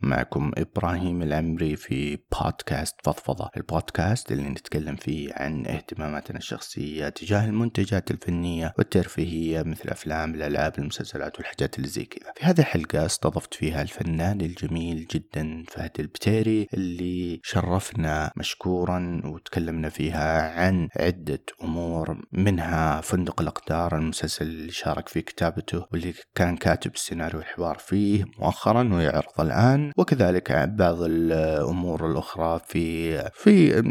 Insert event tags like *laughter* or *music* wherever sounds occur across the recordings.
معكم إبراهيم العمري في بودكاست فضفضة. البودكاست اللي نتكلم فيه عن اهتماماتنا الشخصية تجاه المنتجات الفنية والترفيهية مثل أفلام الألعاب المسلسلات والحاجات اللي زي كذا. في هذه الحلقة استضفت فيها الفنان الجميل جدا فهد البتيري اللي شرفنا مشكورا وتكلمنا فيها عن عدة أمور منها فندق الأقدار المسلسل اللي شارك في كتابته واللي كان كاتب السيناريو والحوار فيه مؤخرا ويعرض الآن. وكذلك بعض الأمور الأخرى في في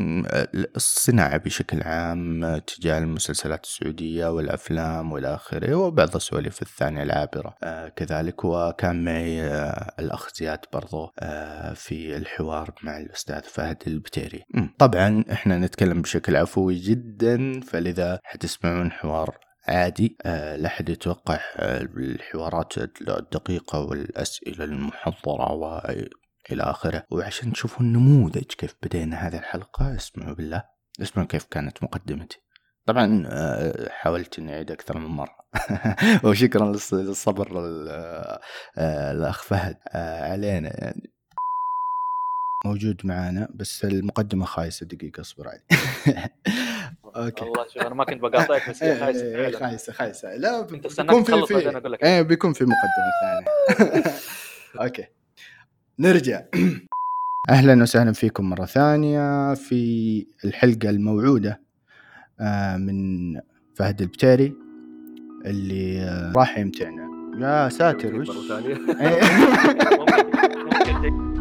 الصناعة بشكل عام تجاه المسلسلات السعودية والأفلام والى اخره وبعض السواليف الثانية العابرة. آه، كذلك وكان معي آه، الأخ زياد برضو آه، في الحوار مع الأستاذ فهد البتيري. طبعا إحنا نتكلم بشكل عفوي جدا فلذا حتسمعون حوار عادي. آه، لا حد يتوقع الحوارات الدقيقة والأسئلة المحضرة وإلى آخره. وعشان تشوفوا النموذج كيف بدينا هذه الحلقة اسمعوا بالله اسمعوا كيف كانت مقدمتي. طبعا آه، حاولت إني أعيد أكثر من مرة. *laughs* وشكرا للصبر آه، الأخ فهد. علينا يعني. موجود معانا بس المقدمة خايسة دقيقة اصبر علي. *laughs* Okay. والله شوف أنا ما كنت بقاطعك بس هي خايسة إيه، خايسة خايسة. لا بيكون في في أقول لك. إيه بيكون في مقدمة ثانية. *laughs* Okay. نرجع. *clears throat* أهلا وسهلا فيكم مرة ثانية في الحلقة الموعودة آه، من فهد البتيري اللي راح يمتعنا. يا ساتر وش؟ *laughs* *laughs*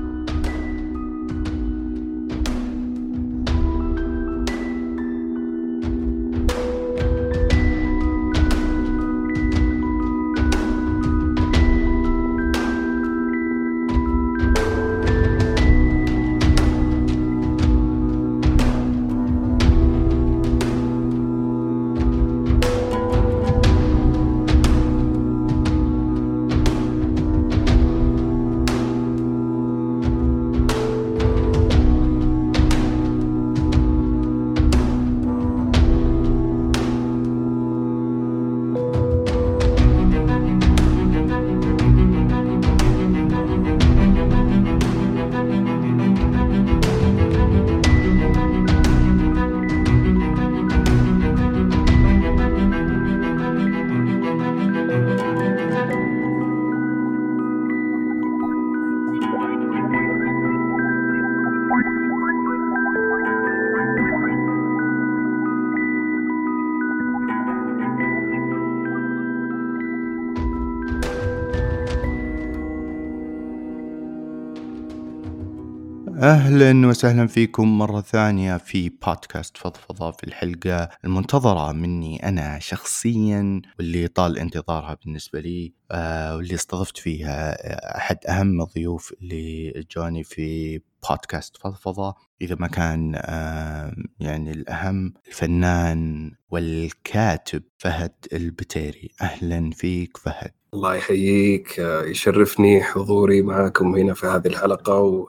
أهلا وسهلا فيكم مرة ثانية في بودكاست فضفضة في الحلقة المنتظرة مني أنا شخصيا واللي طال انتظارها بالنسبة لي آه واللي استضفت فيها أحد أهم الضيوف اللي جوني في بودكاست فضفضة. إذا ما كان آه يعني الأهم الفنان والكاتب فهد البتيري. أهلا فيك فهد. الله يحييك يشرفني حضوري معكم هنا في هذه الحلقة و...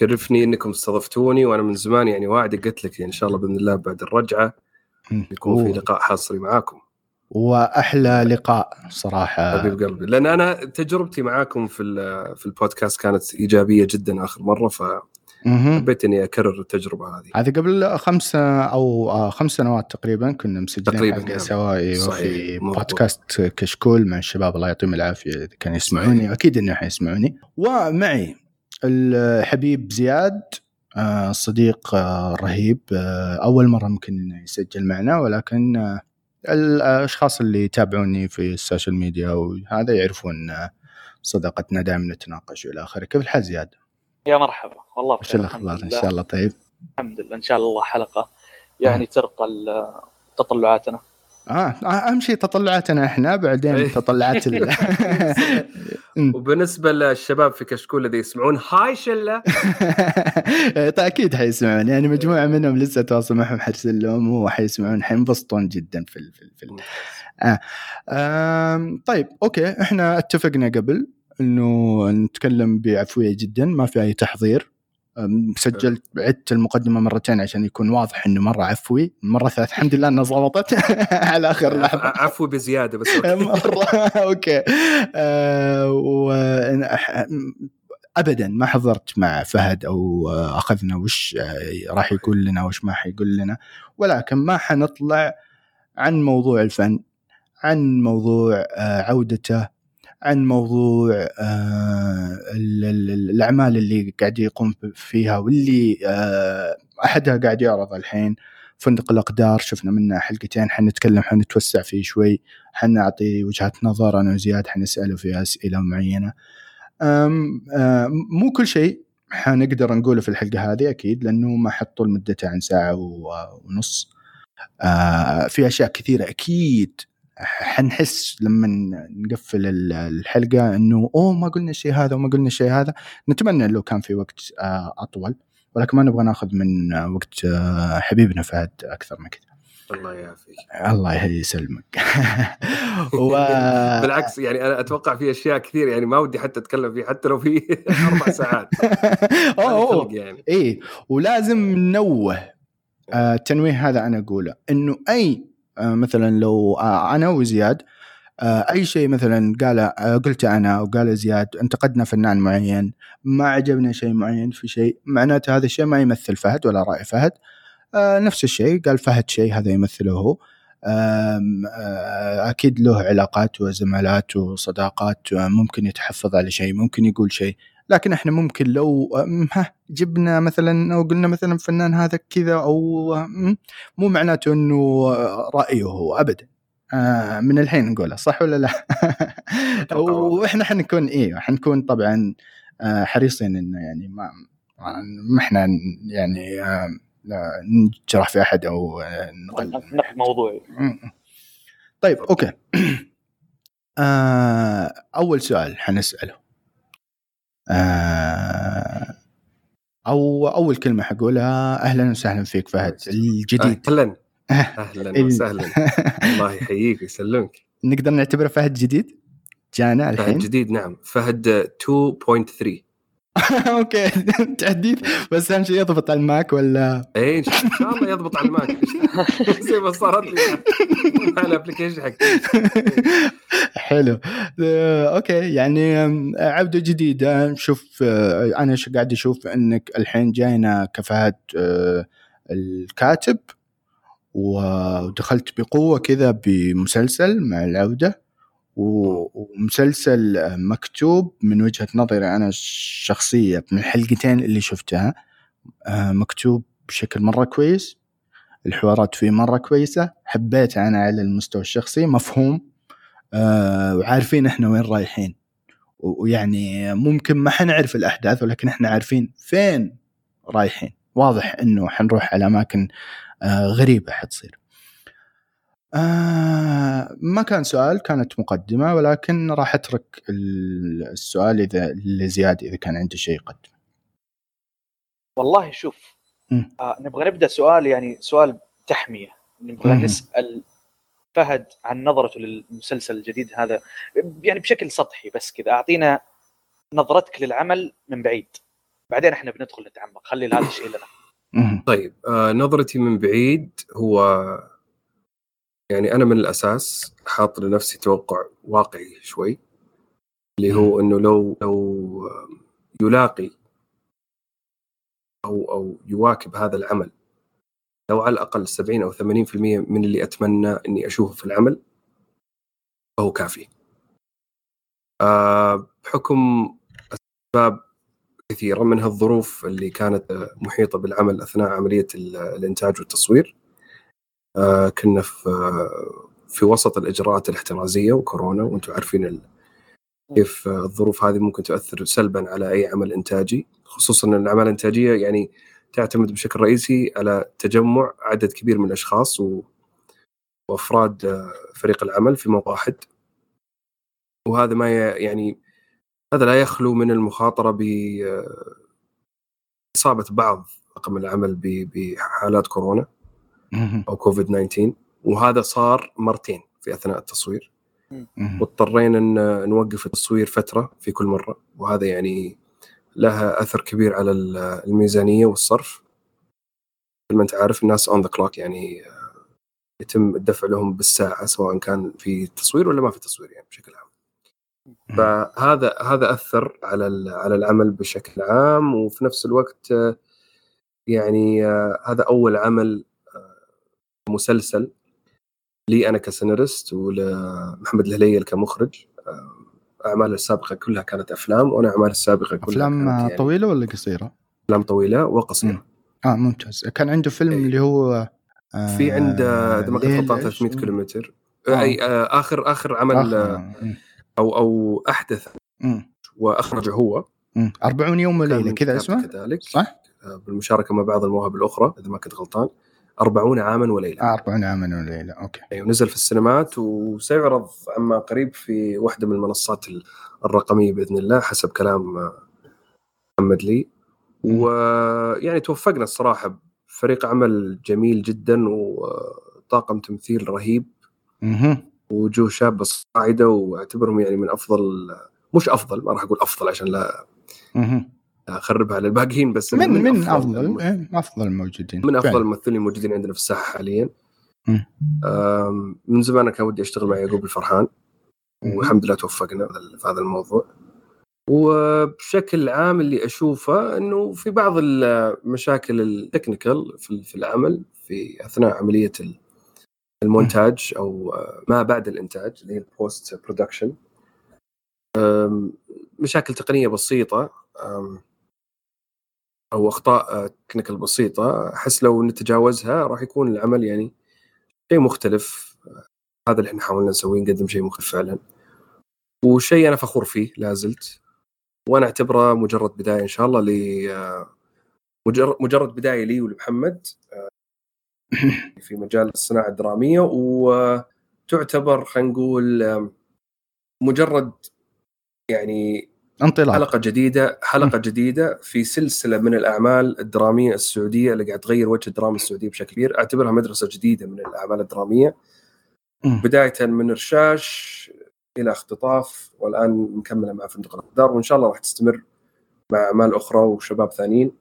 شرفني إنكم استضفتوني وأنا من زمان يعني واعد قلت لك إن شاء الله بإذن الله بعد الرجعة يكون في لقاء حصري معاكم. وأحلى لقاء صراحة. حبيب قلبي. لأن أنا تجربتي معاكم في في البودكاست كانت إيجابية جدا آخر مرة ف حبيت إني أكرر التجربة هذه. هذه قبل خمس أو خمس سنوات تقريبا كنا مسجلين تقريبا نعم. سوا في بودكاست كشكول مع الشباب الله يعطيهم العافية إذا كانوا يسمعوني. أكيد إنه حيسمعوني. ومعي الحبيب زياد آه، صديق آه، رهيب. آه، أول مرة ممكن يسجل معنا ولكن الأشخاص اللي يتابعوني في السوشيال ميديا وهذا يعرفون صداقتنا دائما نتناقش والى آخره. كيف الحال زياد؟ يا مرحبا. والله وش الأخبار؟ إن شاء الله طيب؟ الحمد لله. إن شاء الله حلقة يعني ترقى تطلعاتنا. آه أهم شيء تطلعاتنا إحنا بعدين إيه. تطلعات ال... *laughs* وبالنسبة للشباب في كشكول الذي يسمعون هاي شلة *laughs* أكيد حيسمعون يعني مجموعة منهم لسه تواصل معهم حرسل لهم وحيسمعون حينبسطون جدا في ال في, ال في ال... آه. آه. طيب أوكي إحنا اتفقنا قبل إنه نتكلم بعفوية جدا ما في أي تحضير سجلت عدت المقدمة مرتين عشان يكون واضح إنه مرة عفوي. المره الثالثه الحمد لله إنها ضبطت *laughs* على آخر لحظة. عفو بزيادة بس okay. *laughs* مرة. *laughs* Okay. آه و... ابدا ما حضرت مع فهد أو أخذنا وش آه، راح يقول لنا وش ما حيقول لنا. ولكن ما حنطلع عن موضوع الفن عن موضوع عودته عن موضوع آه، ال- ال- الأعمال اللي قاعد يقوم فيها واللي آه، أحدها قاعد يعرض الحين. فندق الأقدار شفنا منه حلقتين حنتكلم حنتوسع فيه شوي. حنعطي وجهات نظر أنا وزياد حنسأله في اسئله معينة. أم مو كل شيء حنقدر نقوله في الحلقة هذه أكيد لأنه ما حطوا مدته عن ساعة ونص. آه، في أشياء كثيرة أكيد حنحس لما نقفل ال- الحلقة إنه أوه ما قلنا الشيء هذا وما قلنا الشيء هذا. نتمنى لو كان في وقت آه، أطول ولكن ما نبغى ناخذ من آه، وقت آه، حبيبنا فهد أكثر من كذا. الله يعافيك. الله يسلمك. *laughs* و... بالعكس يعني أنا أتوقع في أشياء كثير يعني ما ودي حتى أتكلم فيه حتى لو في *laughs* أربع ساعات. *laughs* خلق يعني. إيه ولازم ننوه. التنويه هذا أنا أقوله إنه أي مثلا لو آه، أنا وزياد آه، أي شيء مثلا قال آه، قلته أنا أو قال زياد انتقدنا فنان معين ما عجبنا شيء معين في شيء معناته هذا الشيء ما يمثل فهد ولا رأي فهد. آه، نفس الشيء قال فهد شيء هذا يمثله هو. آه، أكيد له علاقات وزمالات وصداقات آه، ممكن يتحفظ على شيء ممكن يقول شيء. لكن إحنا ممكن لو ها جبنا مثلا أو قلنا مثلا فنان هذا كذا أو مو معناته إنه رأيه هو ابدا. آه، من الحين نقولها صح ولا لا؟ وإحنا حنكون إيه حنكون طبعا آه، حريصين إنه يعني ما ما إحنا يعني آه، نجرح في أحد أو نقلل نقد موضوعي. طيب أوكي. *clears throat* آه أول سؤال حنسأله. آه أو أول كلمة حقولها أهلا وسهلا فيك فهد الجديد. أهلا. *laughs* أهلا ال- وسهلا. الله يحييك ويسلمك. نقدر نعتبره فهد جديد؟ جانا فهد الحين جديد نعم. فهد 2.3 *laughs* Okay. *laughs* تحديث. بس أهم شيء يضبط على ال Mac ولا؟ اي ان شاء الله يضبط على ال Mac. *laughs* زي ما صارت لي. مع ال application حق حلو. آه، okay. يعني آم، عوده جديده نشوف آه، أنا قاعد أشوف؟ إنك الحين جاينا آه، الكاتب ودخلت بقوة كذا بمسلسل مع العودة. ومسلسل مكتوب من وجهة نظري أنا الشخصيه من الحلقتين اللي شفتها آه، مكتوب بشكل مرة كويس الحوارات فيه مرة كويسة حبيته أنا على المستوى الشخصي مفهوم آه، وعارفين إحنا وين رايحين. ويعني ممكن ما حنعرف الأحداث ولكن إحنا عارفين فين رايحين. واضح إنه حنروح على أماكن آه، غريبة حتصير. آه ما كان سؤال كانت مقدمة ولكن راح أترك ال- السؤال إذا لزياد إذا كان عنده شيء يقدم والله شوف. آه نبغى نبدأ سؤال يعني سؤال تحمية نبغى مم. نسأل فهد عن نظرته للمسلسل الجديد هذا يعني بشكل سطحي بس كذا أعطينا نظرتك للعمل من بعيد بعدين إحنا بندخل نتعمق خلي هذا الشيء لنا. طيب آه نظرتي من بعيد هو يعني أنا من الأساس حاط لنفسي توقع واقعي شوي اللي هو إنه لو لو يلاقي أو أو يواكب هذا العمل لو على الأقل 70 أو 80% من اللي أتمنى إني أشوفه في العمل فهو كافي. آه بحكم أسباب كثيرة منها الظروف اللي كانت محيطة بالعمل أثناء عملية ال- الإنتاج والتصوير. آه كنا في آه في وسط الإجراءات الاحترازية وكورونا وأنتم عارفين ال- كيف آه، الظروف هذه ممكن تؤثر سلبا على أي عمل إنتاجي خصوصا إن الأعمال الإنتاجية يعني تعتمد بشكل رئيسي على تجمع عدد كبير من الأشخاص و... وأفراد فريق العمل في موقع واحد وهذا ما ي... يعني هذا لا يخلو من المخاطرة ب إصابة بعض طاقم العمل ب... بحالات كورونا. أو كوفيد 19 وهذا صار مرتين في أثناء التصوير. واضطرينا إن نوقف التصوير فترة في كل مرة. وهذا يعني لها أثر كبير على الميزانية والصرف. مثل ما أنت عارف الناس on the clock يعني يتم الدفع لهم بالساعة سواء كان في تصوير ولا ما في تصوير يعني بشكل عام. فهذا هذا أثر على على العمل بشكل عام. وفي نفس الوقت يعني هذا أول عمل مسلسل لي أنا كسيناريست ولمحمد الهليل كمخرج اعماله السابقة كلها كانت أفلام وأنا اعمالي السابقة كلها أفلام يعني طويلة ولا قصيرة؟ أفلام طويلة وقصيرة آه ممتاز كان عنده فيلم إيه. اللي هو آه في عنده إذا ما كنت غلطان 300 كيلومتر آه. أي آه آخر آخر عمل آخر. أو أو أحدث مم. وأخرجه هو مم. 40 يوم وليلة كذا اسمه كذلك صح؟ آه، بالمشاركة مع بعض المواهب الأخرى إذا ما كنت غلطان 40 عاما وليلة. آه 40 عاما وليلة أوكي. أيوه نزل في السينمات وسيعرض عما قريب في واحدة من المنصات الرقمية بإذن الله حسب كلام محمد لي. ويعني توفقنا الصراحة فريق عمل جميل جدا وطاقم تمثيل رهيب. وجوه شابه صاعدة وأعتبرهم يعني من أفضل مش أفضل ما راح أقول أفضل عشان لا اخربها على الباقيين بس من من, من أفضل أفضل, إيه، أفضل الموجودين. من أفضل الممثلين الموجودين عندنا في الساحة حاليا. من زمان كان ودي أشتغل مع يعقوب الفرحان والحمد لله توفقنا في هذا الموضوع. وبشكل عام اللي أشوفه إنه في بعض المشاكل ال technical في العمل في أثناء عملية المونتاج أو ما بعد الإنتاج اللي هي ال post production مشاكل تقنية بسيطة. أو أخطاء technical بسيطة أحس لو نتجاوزها راح يكون العمل يعني شيء مختلف هذا اللي إحنا حاولنا نسويه نقدم شيء مختلف فعلا. وشيء أنا فخور فيه لا زلت وأنا أعتبره مجرد بداية إن شاء الله ل مجرد بداية لي ولمحمد في مجال الصناعة الدرامية وتعتبر خلينا نقول مجرد يعني انطلاق. حلقة جديدة حلقة م. جديدة في سلسلة من الأعمال الدرامية السعودية اللي قاعد تغير وجه الدراما السعودية بشكل كبير. أعتبرها مدرسة جديدة من الأعمال الدرامية. م. بداية من رشاش إلى اختطاف والآن مكمله مع فندق الأقدار وإن شاء الله راح تستمر مع أعمال أخرى وشباب ثانيين.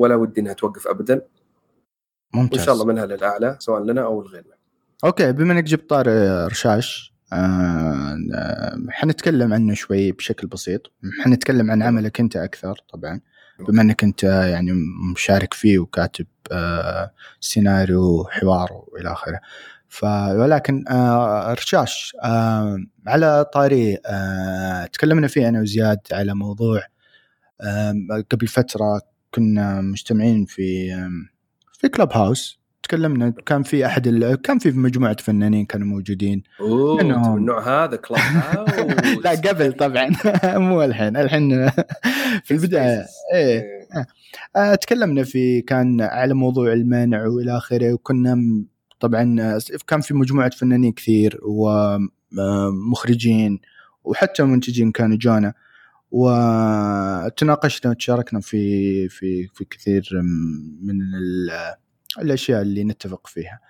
ولا ودي إنها توقف ابدا. ممتاز. وان شاء الله منها للأعلى سواء لنا أو لغيرنا. أوكي بما إنك جبت طار رشاش حنتكلم عنه شوي بشكل بسيط. حنتكلم عن عملك أنت أكثر طبعا. بما إنك أنت يعني مشارك فيه وكاتب آه سيناريو وحوار وإلى آخره. ف ولكن آه رشاش آه على طاري آه تكلمنا فيه أنا وزياد على موضوع آه قبل فترة كنا مجتمعين في آه في كلوب هاوس تكلمنا كان في أحد ال... كان في مجموعة فنانين كانوا موجودين. أوه من النوع هذا؟ هاوس *laughs* لا قبل طبعا. *laughs* مو الحين الحين في البداية. إيه, إيه. آه تكلمنا في كان على موضوع المنع وإلى آخره وكنا طبعا كان في مجموعة فنانين كثير ومخرجين وحتى منتجين كانوا جانا وتناقشنا وتشاركنا في في في كثير من الأشياء اللي نتفق فيها.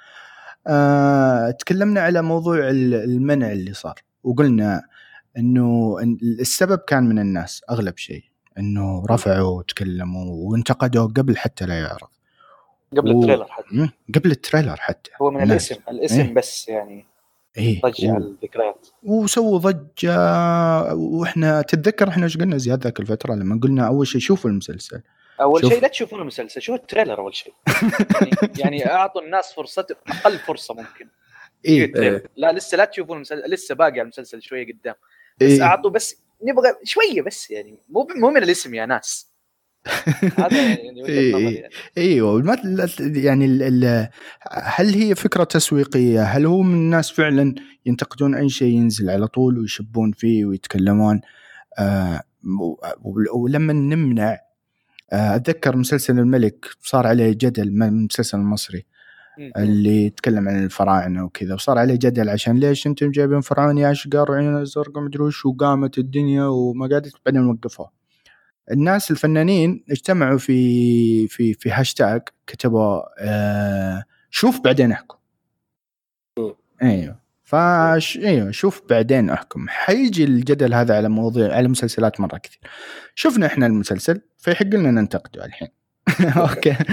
أه تكلمنا على موضوع المنع اللي صار وقلنا إنه السبب كان من الناس أغلب شيء إنه رفعوا وتكلموا وانتقدوا قبل حتى لا يعرض قبل و... ال trailer حتى قبل ال trailer حتى هو من الناس. الاسم الاسم إيه؟ بس يعني إيه ضجة و... الذكريات وسووا ضجة وإحنا تتذكر إحنا إيش قلنا زياد ذاك الفترة لما قلنا أول شيء شوفوا المسلسل أول. شيء لا تشوفون المسلسل شوفوا ال trailer أول شيء يعني, يعني أعطوا الناس فرصة أقل فرصة ممكن إيه. إيه. لا لسه لا تشوفون المسلسل لسه باقي على المسلسل شوية قدام بس إيه. أعطوا بس نبغى شوية بس يعني مو مو من الاسم يا ناس *laughs* هذا يعني إيه إيوه يعني ال هل هي فكرة تسويقية؟ هل هو من الناس فعلا ينتقدون أي شيء ينزل على طول ويشبون فيه ويتكلمون آه ولما نمنع أتذكر مسلسل الملك صار عليه جدل من المسلسل المصري اللي يتكلم عن الفراعنة وكذا وصار عليه جدل عشان ليش أنتم جايبين فرعون يا اشقر وعيون زرقاء مدري وش وقامت الدنيا وما قعدت بعدين وقفوه. الناس الفنانين اجتمعوا في في في هاشتاج كتبوا آه شوف بعدين احكم أيوه. فاش أيوه شوف بعدين أحكم. حيجي الجدل هذا على مواضيع على مسلسلات مرة كثير. شفنا إحنا المسلسل فيحق لنا ننتقده الحين. *laughs* أوكي. *laughs*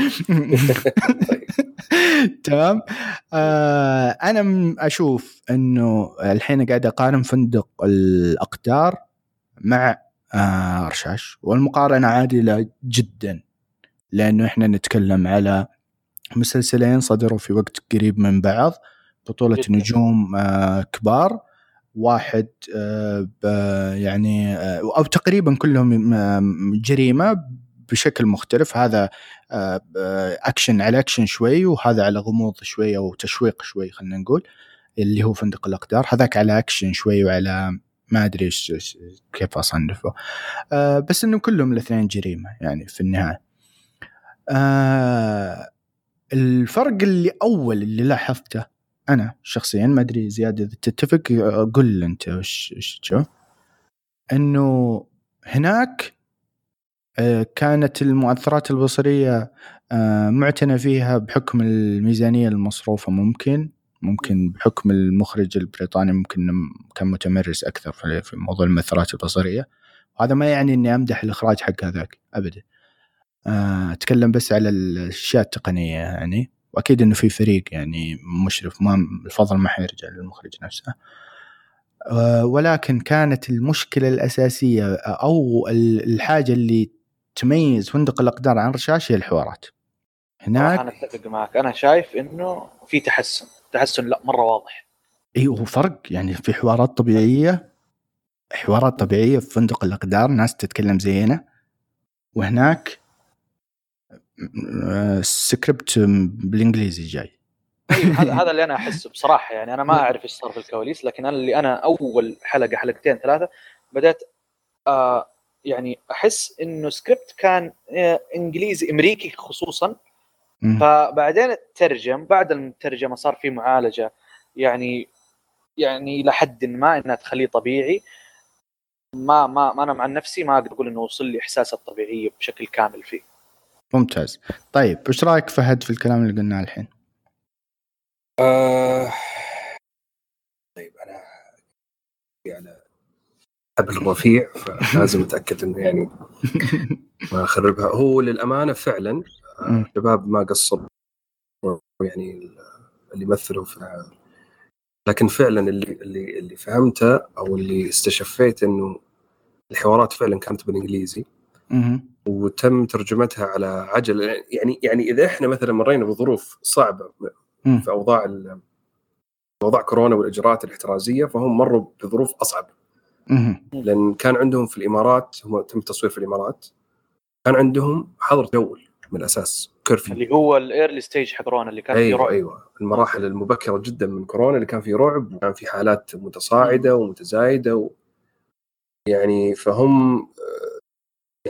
تمام. آه أنا أشوف إنه الحين قاعد أقارن فندق الأقدار مع آه رشاش. والمقارنة عادلة جدا. لأنه إحنا نتكلم على مسلسلين صدروا في وقت قريب من بعض. بطولة جدا. نجوم آه كبار. واحد آه يعني آه أو تقريبا كلهم جريمة بشكل مختلف. هذا أكشن على أكشن شوي وهذا على غموض شوي أو تشويق شوي خلينا نقول اللي هو فندق الأقدار. هذاك على أكشن شوي وعلى ما أدري كيف أصنفه. آه بس إنه كلهم الاثنين جريمة يعني في النهاية. آه الفرق اللي أول اللي لاحظته أنا شخصيا ما أدري زياد اذا تتفق قل أنت وش تشوف إنه هناك آه، كانت المؤثرات البصرية آه، معتنى فيها بحكم الميزانية المصروفة ممكن ممكن بحكم المخرج البريطاني ممكن كان متمرس أكثر في موضوع المؤثرات البصرية. وهذا ما يعني إني أمدح الإخراج حق هذاك ابدا. آه، أتكلم بس على الأشياء التقنية يعني. وأكيد إنه في فريق يعني مشرف ما الفضل ما حيرجع للمخرج نفسه. ولكن كانت المشكلة الأساسية أو الحاجة اللي تميز فندق الأقدار عن رشاش هي الحوارات. هناك أنا أتفق معك. أنا شايف إنه في تحسن. تحسن لا مرة واضح. أيوه هو فرق. يعني في حوارات طبيعية حوارات طبيعية في فندق الأقدار ناس تتكلم زينا وهناك سكريبت بالإنجليزي جاي. أيوه هذا *laughs* هذا اللي أنا أحسه بصراحة يعني. أنا ما أعرف إيش صار في الكواليس لكن أنا اللي أنا أول حلقة حلقتين ثلاثة بدأت آه يعني أحس إنه سكريبت كان آه، إنجليزي إمريكي خصوصا. فبعدين ترجم بعد الترجمة صار في معالجة. يعني يعني إلى حد ما إنها تخليه طبيعي. ما ما ما أنا مع نفسي ما أقدر أقول إنه وصل لي احساس الطبيعية بشكل كامل فيه. ممتاز. طيب وش رأيك فهد في الكلام اللي قلناه الحين؟ آه... طيب أنا يعني حبل الرفيع فلازم أتأكد إنه يعني ما أخربها. هو للأمانة فعلا الشباب ما قصروا يعني اللي مثلوا في لكن فعلا اللي اللي اللي فهمته أو اللي استشفيت إنه الحوارات فعلا كانت بالإنجليزي. وتم ترجمتها على عجل. يعني يعني إذا إحنا مثلا مرينا بظروف صعبة في أوضاع أوضاع كورونا والإجراءات الاحترازية فهم مروا بظروف أصعب. لأن كان عندهم في الإمارات هم تم التصوير في الإمارات كان عندهم حظر تجول من الأساس curfew. اللي هو ال early stage حق كورونا اللي كان أيوة فيه رعب. أيوه. المراحل المبكرة جدا من كورونا اللي كان فيه رعب وكان في حالات متصاعدة ومتزايدة و... يعني فهم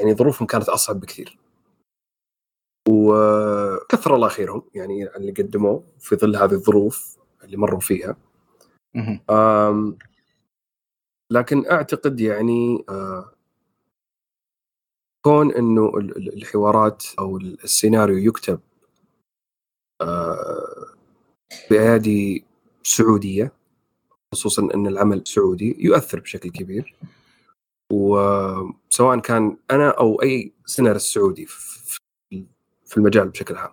يعني ظروفهم كانت أصعب بكثير. وكثر الله خيرهم يعني اللي قدموه في ظل هذه الظروف اللي مروا فيها. لكن أعتقد يعني كون إنه الحوارات أو السيناريو يكتب بأيادي سعودية خصوصا إن العمل سعودي يؤثر بشكل كبير. وسواء كان أنا أو أي سيناريست سعودي في المجال بشكل عام.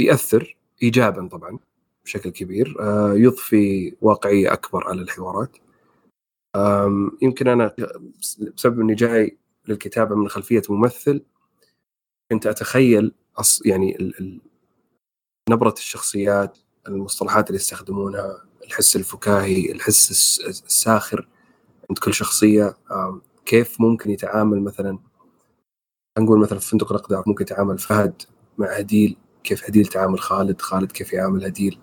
يأثر ايجابا طبعا بشكل كبير آه، يضفي واقعية أكبر على الحوارات. يمكن أنا بسبب إني جاي للكتابة من خلفية ممثل كنت أتخيل يعني نبرة الشخصيات المصطلحات اللي يستخدمونها الحس الفكاهي الحس الساخر. عند كل شخصية كيف ممكن يتعامل مثلا؟ نقول مثلا في فندق الأقدار ممكن يتعامل فهد مع هديل كيف هديل تعامل خالد خالد كيف يعامل هديل؟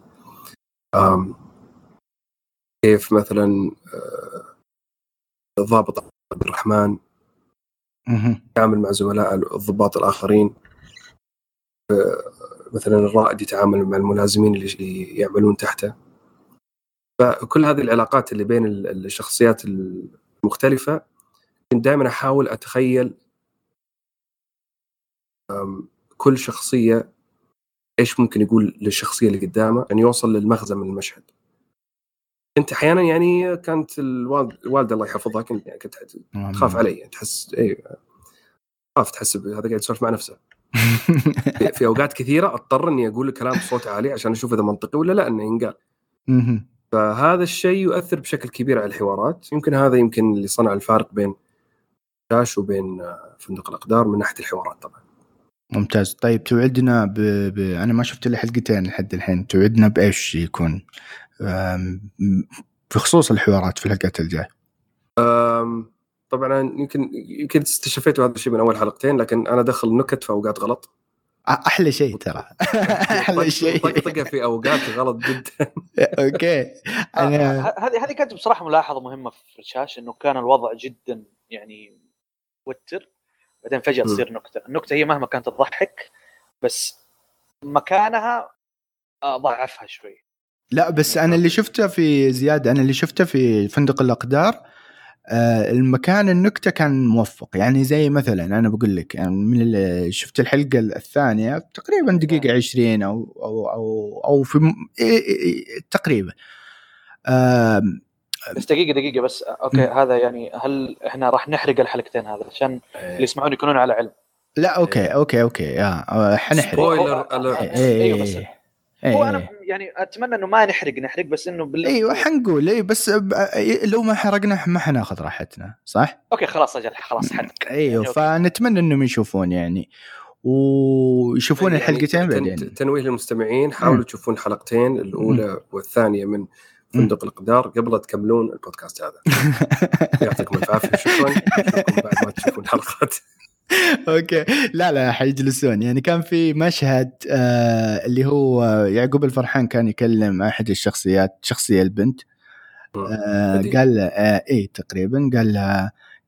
كيف مثلا آه، الضابط عبد الرحمن يتعامل مع زملاء الضباط الآخرين؟ مثلا الرائد يتعامل مع الملازمين اللي يعملون تحته؟ فكل هذه العلاقات اللي بين الشخصيات المختلفة كنت دائما أحاول أتخيل كل شخصية إيش ممكن يقول للشخصية اللي قدامه إن يوصل للمغزى من المشهد. كنت أحيانا يعني كانت الوالده الله يحفظها كنت يعني كنت تخاف علي تحس اي تخاف تحسب هذا قاعد يسولف مع نفسه. *laughs* في أوقات كثيرة أضطر إني أقول الكلام بصوت عالي عشان أشوف إذا منطقي ولا لا إنه ينقال. فهذا الشيء يؤثر بشكل كبير على الحوارات. يمكن هذا يمكن اللي صنع الفارق بين شاش وبين آه، فندق الأقدار من ناحية الحوارات طبعا. ممتاز. طيب توعدنا ب... ب... أنا ما شفت إلا حلقتين لحد الحين. توعدنا بإيش يكون؟ بخصوص الحوارات في الحلقات الجاية. طبعا يمكن يمكن استشفيتوا هذا الشيء من أول حلقتين لكن أنا ادخل نكت في اوقات غلط. أحلى شيء ترى. *laughs* أحلى شيء. طقطقه في أوقات غلط جدا. *laughs* أوكي. أنا هذه هذه كانت بصراحة ملاحظة مهمة في الشاشه إنه كان الوضع جدا يعني توتر بعدين فجأة تصير نكتة. النكتة هي مهما كانت تضحك بس مكانها ضعفها شوي. لا بس أنا اللي شفته في زياد أنا اللي شفته في فندق الأقدار آه المكان النكتة كان موفق يعني زي مثلا أنا بقول لك يعني من اللي شفت الحلقة الثانية تقريبا دقيقة 20 أو أو أو أو في تقريبا آه بس دقيقة دقيقة بس أوكي م. هذا يعني هل إحنا راح نحرق الحلقتين هذا عشان إيه. اللي يسمعون يكونون على علم لا okay إيه. okay okay يا حنحرق spoiler أيوه بس هو أنا إيه. يعني أتمنى إنه ما نحرق نحرق بس إنه بالله إيوه حنقول اي بس لو ما حرقنا ما حناخذ راحتنا صح؟ okay خلاص أجل خلاص حرق إيوه يعني فنتمنى إنهم يشوفون يعني. ويشوفون يعني الحلقتين بعدين. تنويه للمستمعين حاولوا تشوفون الحلقتين الأولى والثانية من فندق الأقدار. قبل تكملون البودكاست هذا. *laughs* يعطيكم العافية شكرا. بعد ما تشوفون الحلقات *laughs* أوكي. لا لا حيجلسون. يعني كان في مشهد آه اللي هو يعقوب الفرحان كان يكلم أحد الشخصيات شخصية البنت. آه. قال آه إيه تقريبا قال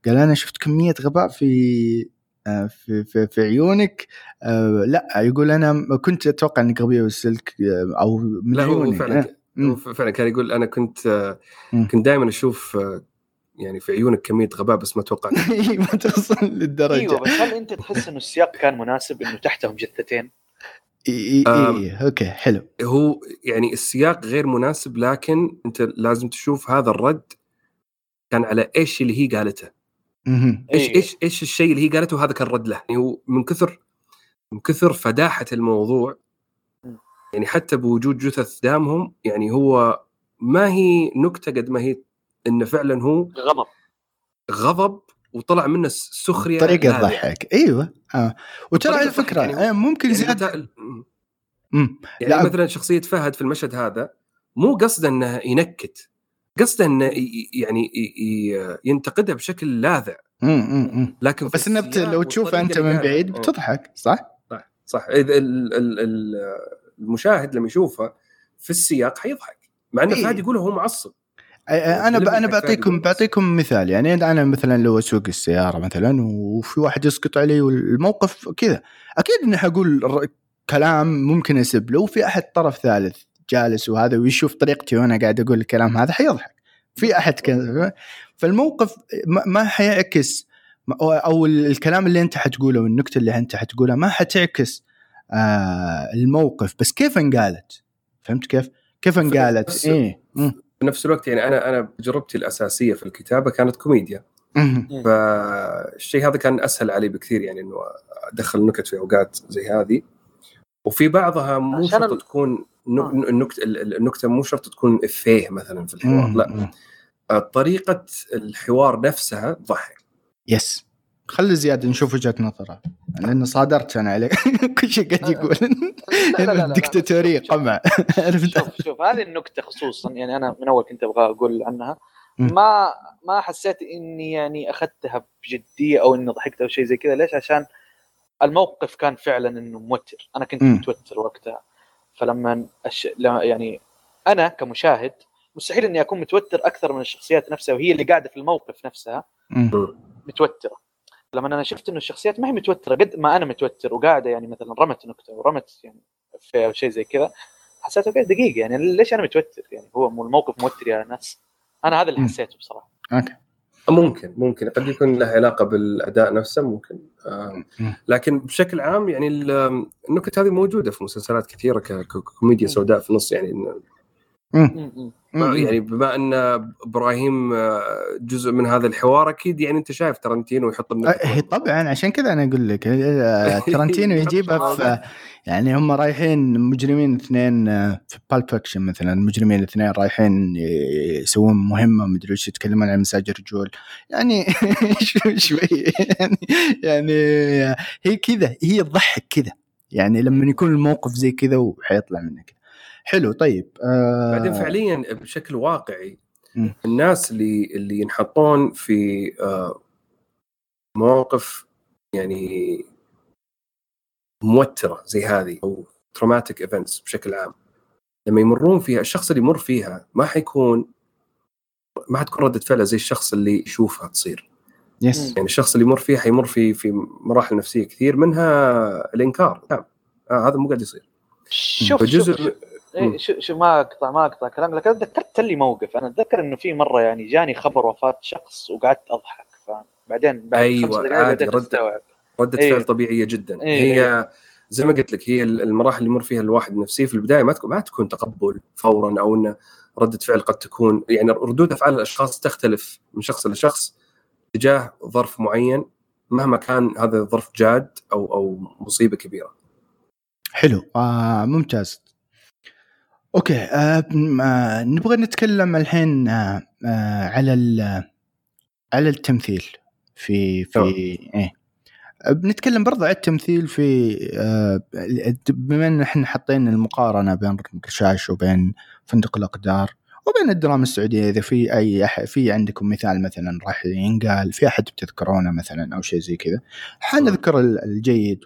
قال أنا شفت كمية غباء في آه في, في, في عيونك. آه لا يقول أنا كنت أتوقع إنك غبية بالسلك آه، أو من لا هو فعلا هو فعلا كان يقول أنا كنت آه، كنت دائما أشوف آه، يعني في عيونك كمية غباء بس ما توقعت *laughs* ما توصل للدرجة. أيوه بس هل أنت تحس إنه السياق كان مناسب إنه تحتهم جثتين؟ إي إي okay حلو. هو يعني السياق غير مناسب لكن أنت لازم تشوف هذا الرد كان على إيش اللي هي قالته. إيش إيش إيش الشيء اللي هي قالته هذا كان رد له. يعني هو من كثر من كثر فداحة الموضوع يعني حتى بوجود جثث دامهم يعني هو ما هي نكتة قد ما هي إنه فعلا هو غضب. غضب وطلع منه سخرية طريقه تضحك أيوه. آه. وترى الفكرة يعني ممكن يعني زيادة. يعني لا. مثلا شخصية فهد في المشهد هذا مو قصده إنه ينكت قصده إنه يعني ينتقدها بشكل لاذع. لكن بس إنه لو تشوفه أنت من بعيد بتضحك صح؟ صح صح. إذا المشاهد لما يشوفه في السياق حيضحك مع إنه إيه؟ فهد يقوله هو معصب. أنا أنا بعطيكم بعطيكم مثال. يعني أنا مثلا لو أسوق السيارة مثلا وفي واحد يسقط علي والموقف كذا أكيد إني حقول كلام ممكن أسب. له وفي أحد طرف ثالث جالس وهذا ويشوف طريقتي وأنا قاعد أقول الكلام هذا حيضحك. في أحد كذا فالموقف ما حيعكس. أو الكلام اللي أنت حتقوله والنكتة اللي أنت حتقولها ما حتعكس آه الموقف. بس كيف انقالت؟ فهمت كيف؟ كيف انقالت؟ في نفس الوقت يعني أنا أنا تجربتي الأساسية في الكتابة كانت كوميديا. فالشيء هذا كان أسهل علي بكثير يعني إنه أدخل نكت في أوقات زي هذه. وفي بعضها مو شرط تكون النكته النكتة مو شرط تكون إفيه مثلا في الحوار لا. طريقة الحوار نفسها تضحك يس خلي زياد نشوف وجهة نظره. لأن صادرت أنا عليه. *laughs* كل شيء قاعد يقول. الدكتاتوريه قمع. شوف شوف. هذه النكتة خصوصا يعني أنا من أول كنت أبغى أقول عنها ما ما حسيت إني يعني أخذتها بجدية أو إني ضحكت أو شيء زي كذا. ليش؟ عشان الموقف كان فعلا إنه موتر. أنا كنت متوتر وقتها. فلما أش... يعني أنا كمشاهد مستحيل إني أكون متوتر أكثر من الشخصيات نفسها وهي اللي قاعدة في الموقف نفسها. متوترة. لما أنا شفت إنه الشخصيات ما هي متوترة قد ما أنا متوتر وقاعدة يعني مثلا رمت نكتة ورمت يعني في أو شيء زي كذا حسيت okay دقيقة يعني ليش أنا متوتر؟ يعني هو الموقف موتر يا ناس؟ أنا هذا اللي حسيته بصراحة. okay. ممكن ممكن. قد يكون له علاقة بالأداء نفسه ممكن. آه لكن بشكل عام يعني النكت هذه موجودة في مسلسلات كثيرة ككوميديا سوداء في النص يعني يعني بما أن إبراهيم آه، جزء من هذا الحوار أكيد يعني أنت شايف ترنتينو يحط هي طبعا عشان كذا أنا أقول لك آه، *laughs* ترنتينو يجيبها في يعني هم رايحين مجرمين اثنين في Pulp Fiction مثلا مجرمين اثنين رايحين يسوون مهمة مدري وش يتكلمون عن مساج رجول يعني *laughs* شوي يعني يعني هي كذا هي تضحك كذا. يعني لما يكون الموقف زي كذا وحيطلع منك. حلو طيب آه بعدين فعليا بشكل واقعي م. الناس اللي اللي ينحطون في آه مواقف يعني موترة زي هذه أو traumatic events بشكل عام. لما يمرون فيها الشخص اللي يمر فيها ما حيكون ما حتكون ردة فعله زي الشخص اللي يشوفها تصير. يس يعني الشخص اللي يمر فيها حيمر في في مراحل نفسية كثير منها الإنكار. نعم آه هذا مو قاعد يصير. شوف جزء شوف. إيه شو شو ما أقطع ما أقطع كلام لكن ذكرت لي موقف. أنا أتذكر إنه في مرة يعني جاني خبر وفاة شخص وقعدت أضحك فبعدين بعد أيوه عادي رد ردة أيوة. فعل طبيعية جدا. أيوة. هي زي ما قلت لك هي المراحل اللي يمر فيها الواحد نفسيه في البداية ما تكون ما تكون تقبل فورا أو انه ردة فعل قد تكون يعني ردود أفعال الأشخاص تختلف من شخص لشخص تجاه ظرف معين مهما كان هذا الظرف جاد أو أو مصيبة كبيرة. حلو. آه ممتاز. أوكي آه آه نبغى نتكلم الحين آه آه على على التمثيل في في إيه. بنتكلم برضه على التمثيل في آه بما إن إحنا حاطين المقارنة بين رشاش وبين فندق الأقدار وبين الدراما السعودية إذا في أي أحد في عندكم مثال مثلا راح ينقال في أحد بتذكرونه مثلا أو شيء زي كذا حنذكر الجيد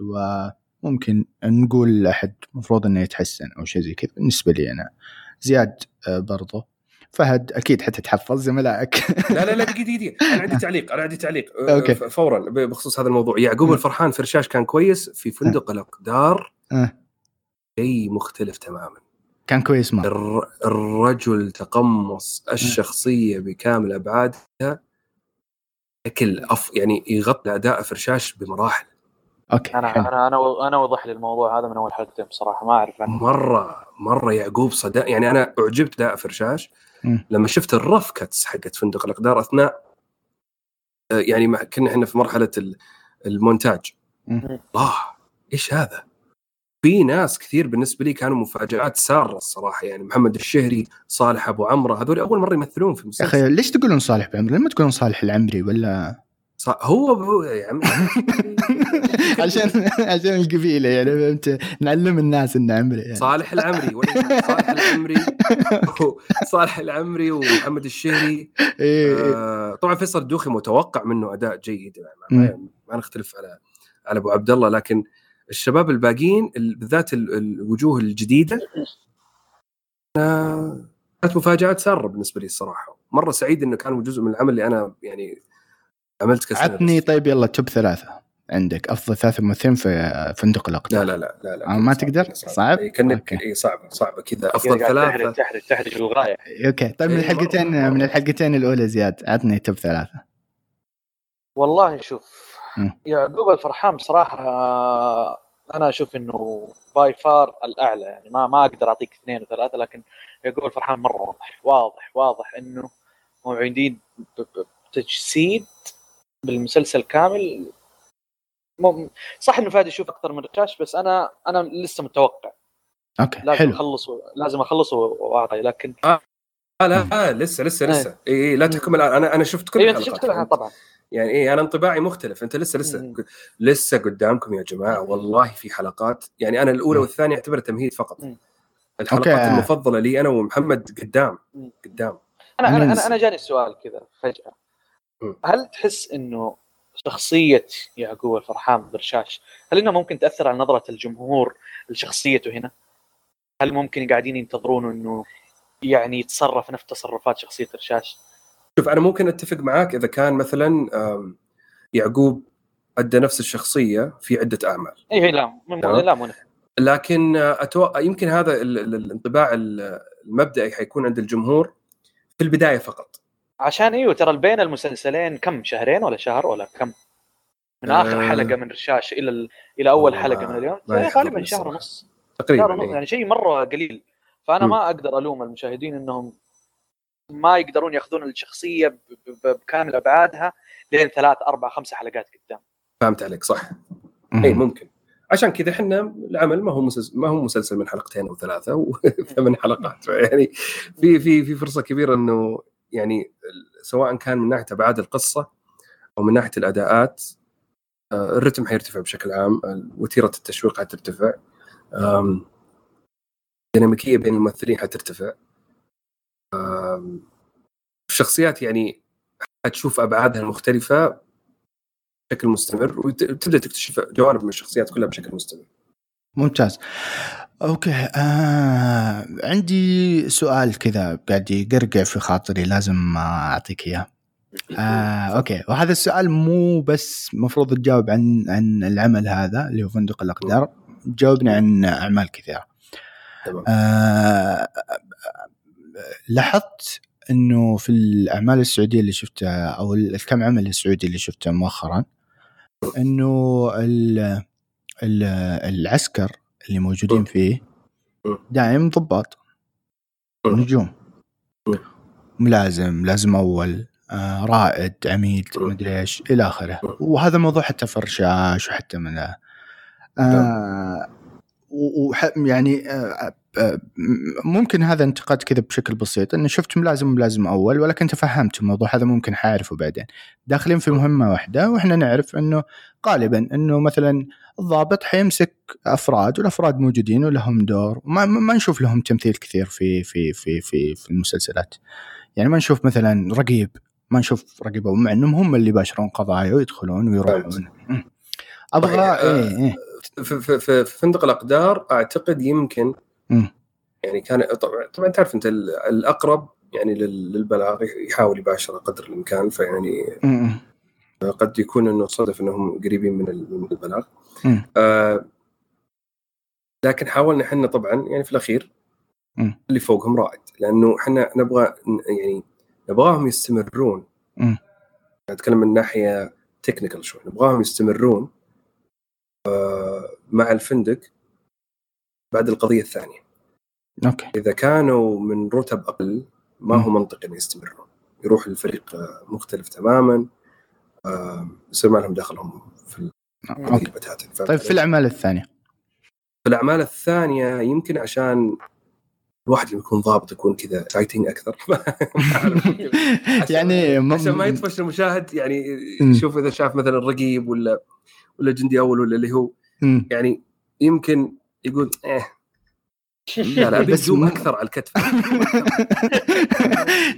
وممكن نقول احد المفروض إنه يتحسن أو شيء زي كذا بالنسبة لي أنا. زياد آه، برضه فهد أكيد حتى تحفظ زملائك. لا لا لا دقيقة دقيقة. أنا عندي *laughs* تعليق أنا عندي تعليق. آه، أوكي. فورا بخصوص هذا الموضوع. يعقوب الفرحان في رشاش كان كويس في فندق الأقدار. شيء مختلف تماما. كان كويس ما. الرجل تقمص الشخصية بكامل أبعادها بشكل أف يعني يغطي أداءه في رشاش بمراحل. okay أنا حلو. أنا أنا أنا وضح لي الموضوع هذا من أول حلقتين بصراحة ما أعرف عنه مرة مرة يعقوب صدق يعني أنا أعجبت أداءه في رشاش. لما شفت ال rough cuts حقت فندق الأقدار أثناء آه، يعني كنا إحنا في مرحلة المونتاج الله إيش هذا؟ في ناس كثير بالنسبة لي كانوا مفاجآت سارة الصراحة يعني محمد الشهري صالح أبو عمرة هذول أول مرة يمثلون في المسلسل يا أخي ليش تقولون صالح ابو عمره؟ لما تقولون صالح العمري ولا هو هو يا عم *laughs* *laughs* عشان عشان القبيلة يعني فهمت؟ نعلم الناس إنه عمري يعني. صالح العمري صالح العمري. *laughs* صالح العمري ومحمد الشهري. إيه، إيه. آه طبعا فيصل الدوخي متوقع منه أداء جيد ما, ما نختلف على على أبو عبد الله لكن الشباب الباقيين بالذات الوجوه الجديدة كانت مفاجآت سارة بالنسبة لي الصراحة. مرة سعيد إنه كانوا جزء من العمل اللي أنا يعني عملت كسر عطني طيب يلا توب ثلاثة. عندك. أفضل ثلاثة ممثلين في فندق الاقدار لا لا لا لا, لا ما تقدر؟ صعب. كانك اي صعبه صعبه كذا. أفضل ثلاثة. تحرج تحرج للغايه okay. طيب من إيه، الحلقتين من الحلقتين الأولى زياد عطني top ثلاثة. والله شوف يعقوب الفرحان بصراحة أنا أشوف إنه by far الأعلى. يعني ما ما أقدر أعطيك اثنين وثلاثة لكن يعقوب الفرحان مرة واضح. واضح واضح إنه موعدين بتجسيد بالمسلسل كامل صح إنه فادي يشوف أكثر من رشاش بس أنا أنا لسه متوقع. okay لازم حلو. أخلص لازم أخلص وأعطي لكن آه. آه لا آه لسه لسه لسه. إي إيه لا تحكم الآن. أنا أنا شفت كل أيوه أنت شفت كل طبعا. يعني إيه أنا انطباعي مختلف. أنت لسه لسه مم. لسه قدامكم يا جماعة. والله في حلقات. يعني أنا الأولى والثانية اعتبرها تمهيد فقط. مم. الحلقات okay. المفضلة لي أنا ومحمد قدام. قدام. أنا أنا أنا, أنا جاني السؤال كذا فجأة. هل تحس إنه شخصية يعقوب الفرحان برشاش هل إنها ممكن تأثر على نظرة الجمهور لشخصيته هنا؟ هل ممكن قاعدين ينتظرون إنه يعني يتصرف نفس تصرفات شخصية رشاش؟ شوف أنا ممكن أتفق معاك إذا كان مثلا يعقوب أدى نفس الشخصية في عدة أعمال اي إيه، لا لا مو لكن أتو... يمكن هذا الانطباع المبدئي حيكون عند الجمهور في البداية فقط عشان إيوه ترى بين المسلسلين كم؟ شهرين ولا شهر ولا كم؟ من آخر آه. حلقة من رشاش إلى ال... إلى أول حلقة من اليوم. غالبا شهر ونص. تقريبا شهر ونص يعني شيء مرة قليل. فأنا م. ما أقدر ألوم المشاهدين إنهم ما يقدرون يأخذون الشخصية ب- ب- بكامل أبعادها لين ثلاث أربع خمس حلقات قدام. فهمت عليك صح. اي ممكن. عشان كذا إحنا العمل ما هو مسلسل ما هو مسلسل من حلقتين أو ثلاثة وثمان *laughs* حلقات. يعني في في في فرصة كبيرة إنه يعني سواء كان من ناحية أبعاد القصة أو من ناحية الأداءات آه، الرتم حيرتفع بشكل عام وتيرة التشويق حترتفع. الديناميكيه بين الممثلين حترتفع. الشخصيات يعني حتشوف أبعادها المختلفة بشكل مستمر وتبدا تكتشف جوانب من الشخصيات كلها بشكل مستمر. ممتاز. أوكي آه عندي سؤال كذا قاعد يقرقع في خاطري لازم أعطيك إياه. آه أوكي وهذا السؤال مو بس مفروض تجاوب عن عن العمل هذا اللي هو فندق الأقدار جاوبني عن أعمال كثيرة. تمام. آه لاحظت إنه في الأعمال السعودية اللي شفتها أو الكم عمل السعودي اللي شفته مؤخرا إنه ال- ال- العسكر اللي موجودين. فيه. دايم ضباط. نجوم. ملازم ملازم أول آه رائد عميد. مدري إيش إلى آخره. وهذا موضوع حتى في الرشاش وحتى من آه و- وح- يعني آه آه، ممكن هذا انتقاد كذا بشكل بسيط إنه شفت ملازم ملازم أول ولكن تفهمت الموضوع هذا ممكن حاعرفه بعدين. داخلين في مهمة واحدة وإحنا نعرف إنه غالبا إنه مثلا الضابط حيمسك أفراد والأفراد موجودين ولهم دور ما, ما نشوف لهم تمثيل كثير في في في في في المسلسلات. يعني ما نشوف مثلا رقيب ما نشوف رقيب مع إنهم هم اللي يباشرون قضايا ويدخلون ويروحون. أبغى طيب، آه، إيه إيه. في, في, في فندق الأقدار أعتقد يمكن. يعني كان طبعا تعرف أنت ال- الأقرب يعني لل- للبلاغ يحاول يباشر قدر الإمكان فيعني. قد يكون إنه صدف إنهم قريبين من ال- من البلاغ. آه لكن حاولنا إحنا طبعا يعني في الأخير مم. اللي فوقهم رائد لأنه إحنا نبغى يعني نبغاهم يستمرون مم. أتكلم من ناحية technical شوي نبغاهم يستمرون آه مع الفندق بعد القضية الثانية. okay. إذا كانوا من رتب أقل ما هو منطقي ان يستمرون. يروح الفريق آه، مختلف تماما آه، يصير ما لهم دخلهم في okay. القضية بتاتا طيب في؟ الأعمال الثانية؟ في الأعمال الثانية يمكن عشان الواحد اللي يكون ضابط يكون كذا fighting أكثر. *laughs* *laughs* يعني عشان ما يطفش المشاهد يعني. يشوف إذا شاف مثلا رقيب ولا ولا جندي أول ولا اللي هو. يعني يمكن يقول إيه *laughs* لا لا بس مو- أكثر على الكتف *laughs*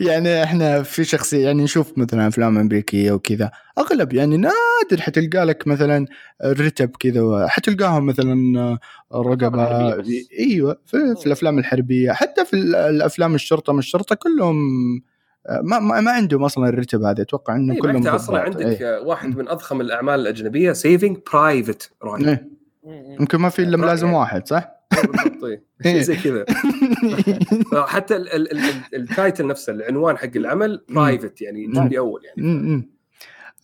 يعني إحنا في شخصيه يعني نشوف مثلا أفلام أمريكية وكذا أغلب يعني نادر حتلقى لك مثلا رتب كذا حتلقاهم مثلا رقبة. إيوه في, في الأفلام الحربية حتى في الأفلام الشرطة من الشرطة كلهم ما ما, ما عندهم أصلا الرتب هذا أتوقع إنه إيه، كلهم أصلا. عندك إيه. واحد. من أضخم الأعمال الأجنبية Saving Private Ryan إيه. يمكن ما في إلا ملازم واحد صح؟ بالضبط إيه. *laughs* إيه. زي كذا *laughs* حتى ال- ال- ال- title نفسه العنوان حق العمل private يعني جندي أول يعني.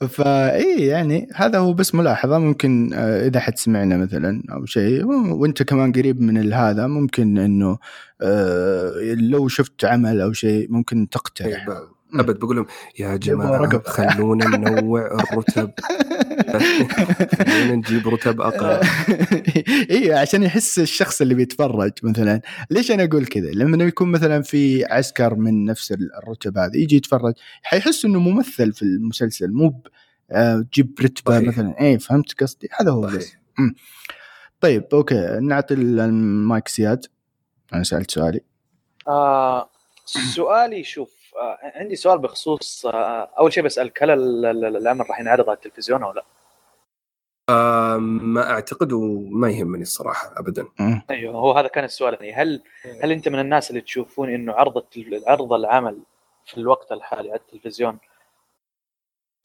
فاي يعني هذا هو بس ملاحظة ممكن آه، إذا حد سمعنا مثلا أو شيء وأنت كمان قريب من هذا ممكن إنه آه، لو شفت عمل أو شيء ممكن تقترح إيه، أبد بقول لهم يا جماعة. خلونا ننوع الرتب. *laughs* خلونا نجيب رتب أقل *laughs* اي عشان يحس الشخص اللي بيتفرج مثلا. ليش أنا أقول كذا؟ لما يكون مثلا في عسكر من نفس الرتب هذه يجي يتفرج حيحس إنه ممثل في المسلسل مو ب- آه، تجيب رتبة صحيح. مثلا. اي فهمت قصدي؟ هذا هو. طيب أوكي نعطي المايك سيادة أنا سألت سؤالي. آه سؤالي شوف عندي سؤال بخصوص آه أول شيء بسألك هل ال- ال- العمل راح ينعرض على التلفزيون أو لا؟ آه، ما أعتقد وما يهمني الصراحة ابدا. أيوه هو هذا كان السؤال يعني هل هل أنت من الناس اللي تشوفون إنه عرض عرض العمل في الوقت الحالي على التلفزيون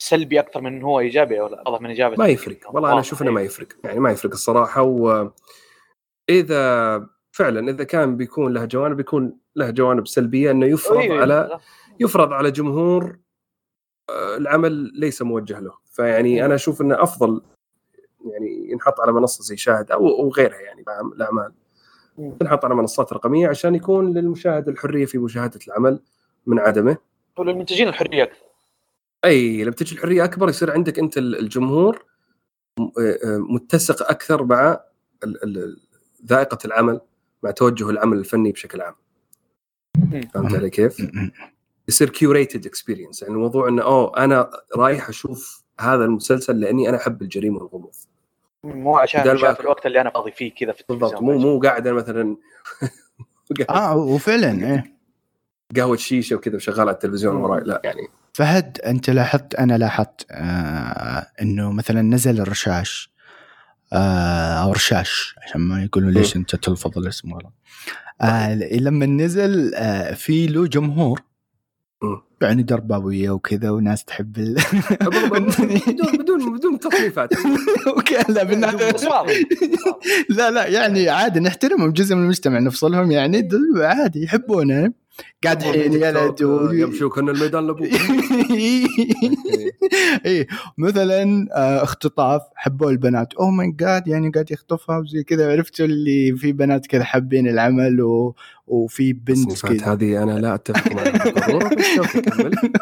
سلبي أكثر من هو إيجابي أو لا؟ واضح من اجابه ما يفرق والله أنا أشوف إنه ما يفرق يعني ما يفرق الصراحة و إذا فعلا إذا كان بيكون له جوانب بيكون له جوانب سلبية إنه يفرض أيوة، على يفرض على جمهور آه، العمل ليس موجه له. فيعني أنا أشوف إنه أفضل يعني ينحط على منصة زي شاهد أو غيرها يعني الاعمال تنحط على منصات رقمية عشان يكون للمشاهد الحرية في مشاهدة العمل من عدمه. وللمنتجين الحرية أكثر أي لما تجي الحرية أكبر يصير عندك أنت الجمهور متسق أكثر مع ذائقة العمل. مع توجه العمل الفني بشكل عام. فهمت علي كيف؟ يصير curated experience يعني الموضوع إنه أوه أنا رايح أشوف هذا المسلسل لأني أنا أحب الجريمة والغموض. مو عشان شايف الوقت اللي أنا فاضي فيه كذا في بالضبط مو مو قاعد أنا مثلا *laughs* آه وفعلا إيه. قهوة شيشة وكذا وشغال على التلفزيون وراي لا يعني. فهد أنت لاحظت أنا لاحظت آه إنه مثلا نزل الرشاش. أو رشاش عشان ما يقولوا ليش أنت تلفظ الاسم والله. آه لما نزل آه في له جمهور. يعني درباويه وكذا وناس تحب ال... *laughs* بدون بدون بدون تصنيفات *laughs* أوكي لا لا لا يعني عادي نحترمهم جزء من المجتمع نفصلهم يعني عادي يحبونه. قاعد حين يلد يمشوا كان الميدان لابوه *laughs* اي مثلا آه، اختطاف حبوا البنات. اوه ماي جاد يعني قاعد يخطفها وزي كذا. عرفتوا اللي في بنات كذا حابين العمل و... وفي بنت كذا. هذه أنا لا أتفق معك *laughs*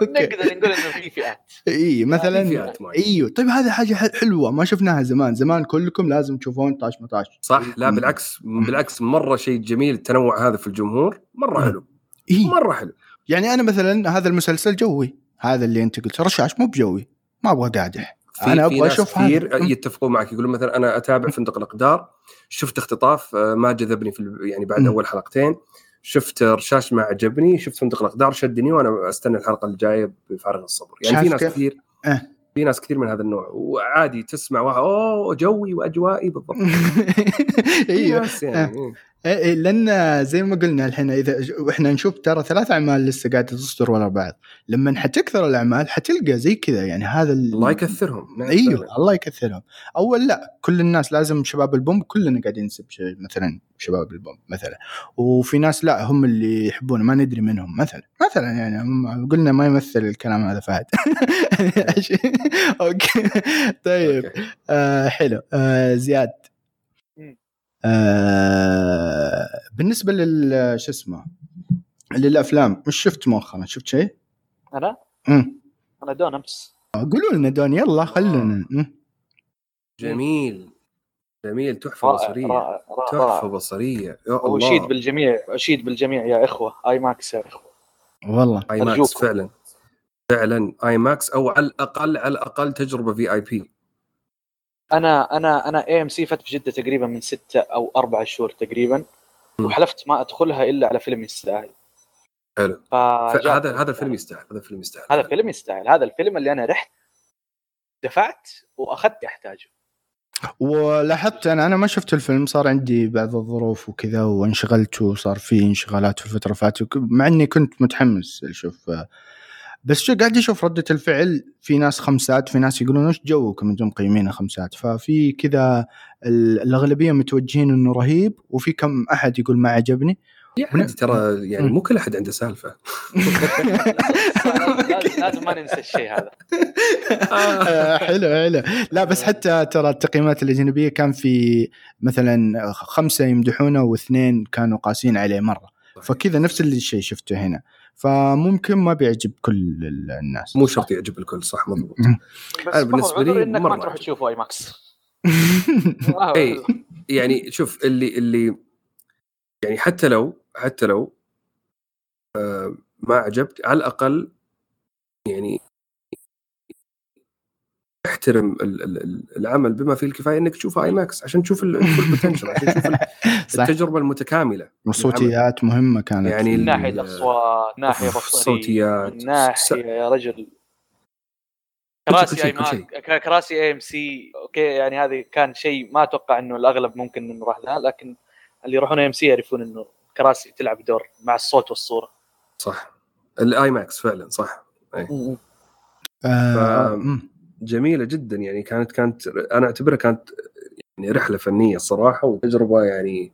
نقدر نقول إنه في فئات. اي مثلا إيوه. طيب هذه حاجة حلوة ما شفناها زمان. زمان كلكم لازم تشوفون طاش مطاش. صح لا بالعكس بالعكس مرة شيء جميل التنوع هذا في الجمهور مرة حلو. إيه؟ مره حلو يعني أنا مثلا هذا المسلسل جوي. هذا اللي أنت قلت رشاش مو بجوي. ما أبغى دادح. أنا أبغى أشوف كثير يتفقون معك. يقولون مثلا أنا أتابع فندق الأقدار. شفت اختطاف آه، ما جذبني في يعني بعد م. أول حلقتين. شفت رشاش ما عجبني. شفت فندق الأقدار شدني وأنا أستنى الحلقة الجايه بفارغ الصبر. يعني في ناس كثير أه. في ناس كثير من هذا النوع. وعادي تسمع واحد أوه جوي وأجوائي بالضبط. *laughs* أيوه يعني إيه. إيه،, لأن زي ما قلنا الحين إذا وإحنا نشوف ترى ثلاث أعمال لسه قاعدة تصدر ورا بعض. لما حتكثر الأعمال حتلقى زي كذا يعني هذا الله يكثرهم. إيوه الله يكثرهم. أول لا كل الناس لازم شباب البوم كلنا قاعدين نسب مثلا شباب البوم مثلا. وفي ناس لا هم اللي يحبونه ما ندري منهم مثلا مثلا يعني قلنا ما يمثل الكلام هذا فهد. *laughs* أوكي. *laughs* طيب آه حلو. آه زياد. آه بالنسبة لل شو اسمه للأفلام مش شفت مؤخرا شفت شيء؟ أنا؟ امم أنا دون أمس. قولوا لنا دون يلا خلونا آه. جميل. جميل تحفة رائع بصرية. رائع رائع. تحفة بصرية. يا الله. اشيد بالجميع أشيد بالجميع يا إخوة. IMAX يا إخوة. والله. IMAX فعلا. فعلا IMAX أو على الأقل على الأقل تجربة VIP. أنا أنا أنا AMC فتحت في جده تقريبا من ستة أو أربع شهور تقريبا وحلفت ما أدخلها إلا على فيلم يستاهل. حلو. هذا هذا الفيلم يستاهل هذا الفيلم يستاهل. هذا الفيلم يستاهل. هذا الفيلم اللي أنا رحت دفعت وأخذت احتاجه ولاحظت أنا أنا ما شفت الفيلم صار عندي بعض الظروف وكذا وانشغلت وصار في انشغالات في الفترة فاتت مع إني كنت متحمس أشوف بس شو قاعد أشوف ردة الفعل؟ في ناس خمسات في ناس يقولون إيش جوكم أنتم مقيمينه خمسات. ففي كذا الأغلبية متوجهين إنه رهيب وفي كم أحد يقول ما عجبني. يعني ترى يعني مو كل أحد عنده سالفة. *laughs* لازم ما ننسى الشيء هذا. آه، حلو حلو. لا بس حتى ترى التقييمات الأجنبية كان في مثلا خمسة يمدحونه واثنين كانوا قاسين عليه مرة. فكذا نفس الشيء شفته هنا. فممكن ما بيعجب كل الناس. مو شرط يعجب الكل صح مضبوط. أنا بالنسبة لي إنك ما تروح تشوف اي ماكس اي يعني شوف اللي اللي يعني حتى لو حتى لو آه ما عجبت على الأقل يعني احترم العمل بما فيه الكفاية إنك تشوفه IMAX عشان تشوف ال potential عشان تشوف *laughs* التجربة المتكاملة والصوتيات مهمة كانت. يعني من ناحية الأصوات ناحية بصريه الصوتيات ناحية يا رجل. كراسي أي كراسي AMC أوكي يعني هذه كان شيء ما أتوقع إنه الأغلب ممكن إنه راح لها لكن اللي يروحون AMC يعرفون إنه كراسي تلعب دور مع الصوت والصورة. صح. ال IMAX فعلا صح. أي. آه جميلة جدا يعني كانت كانت أنا أعتبرها كانت يعني رحلة فنية الصراحه وتجربة يعني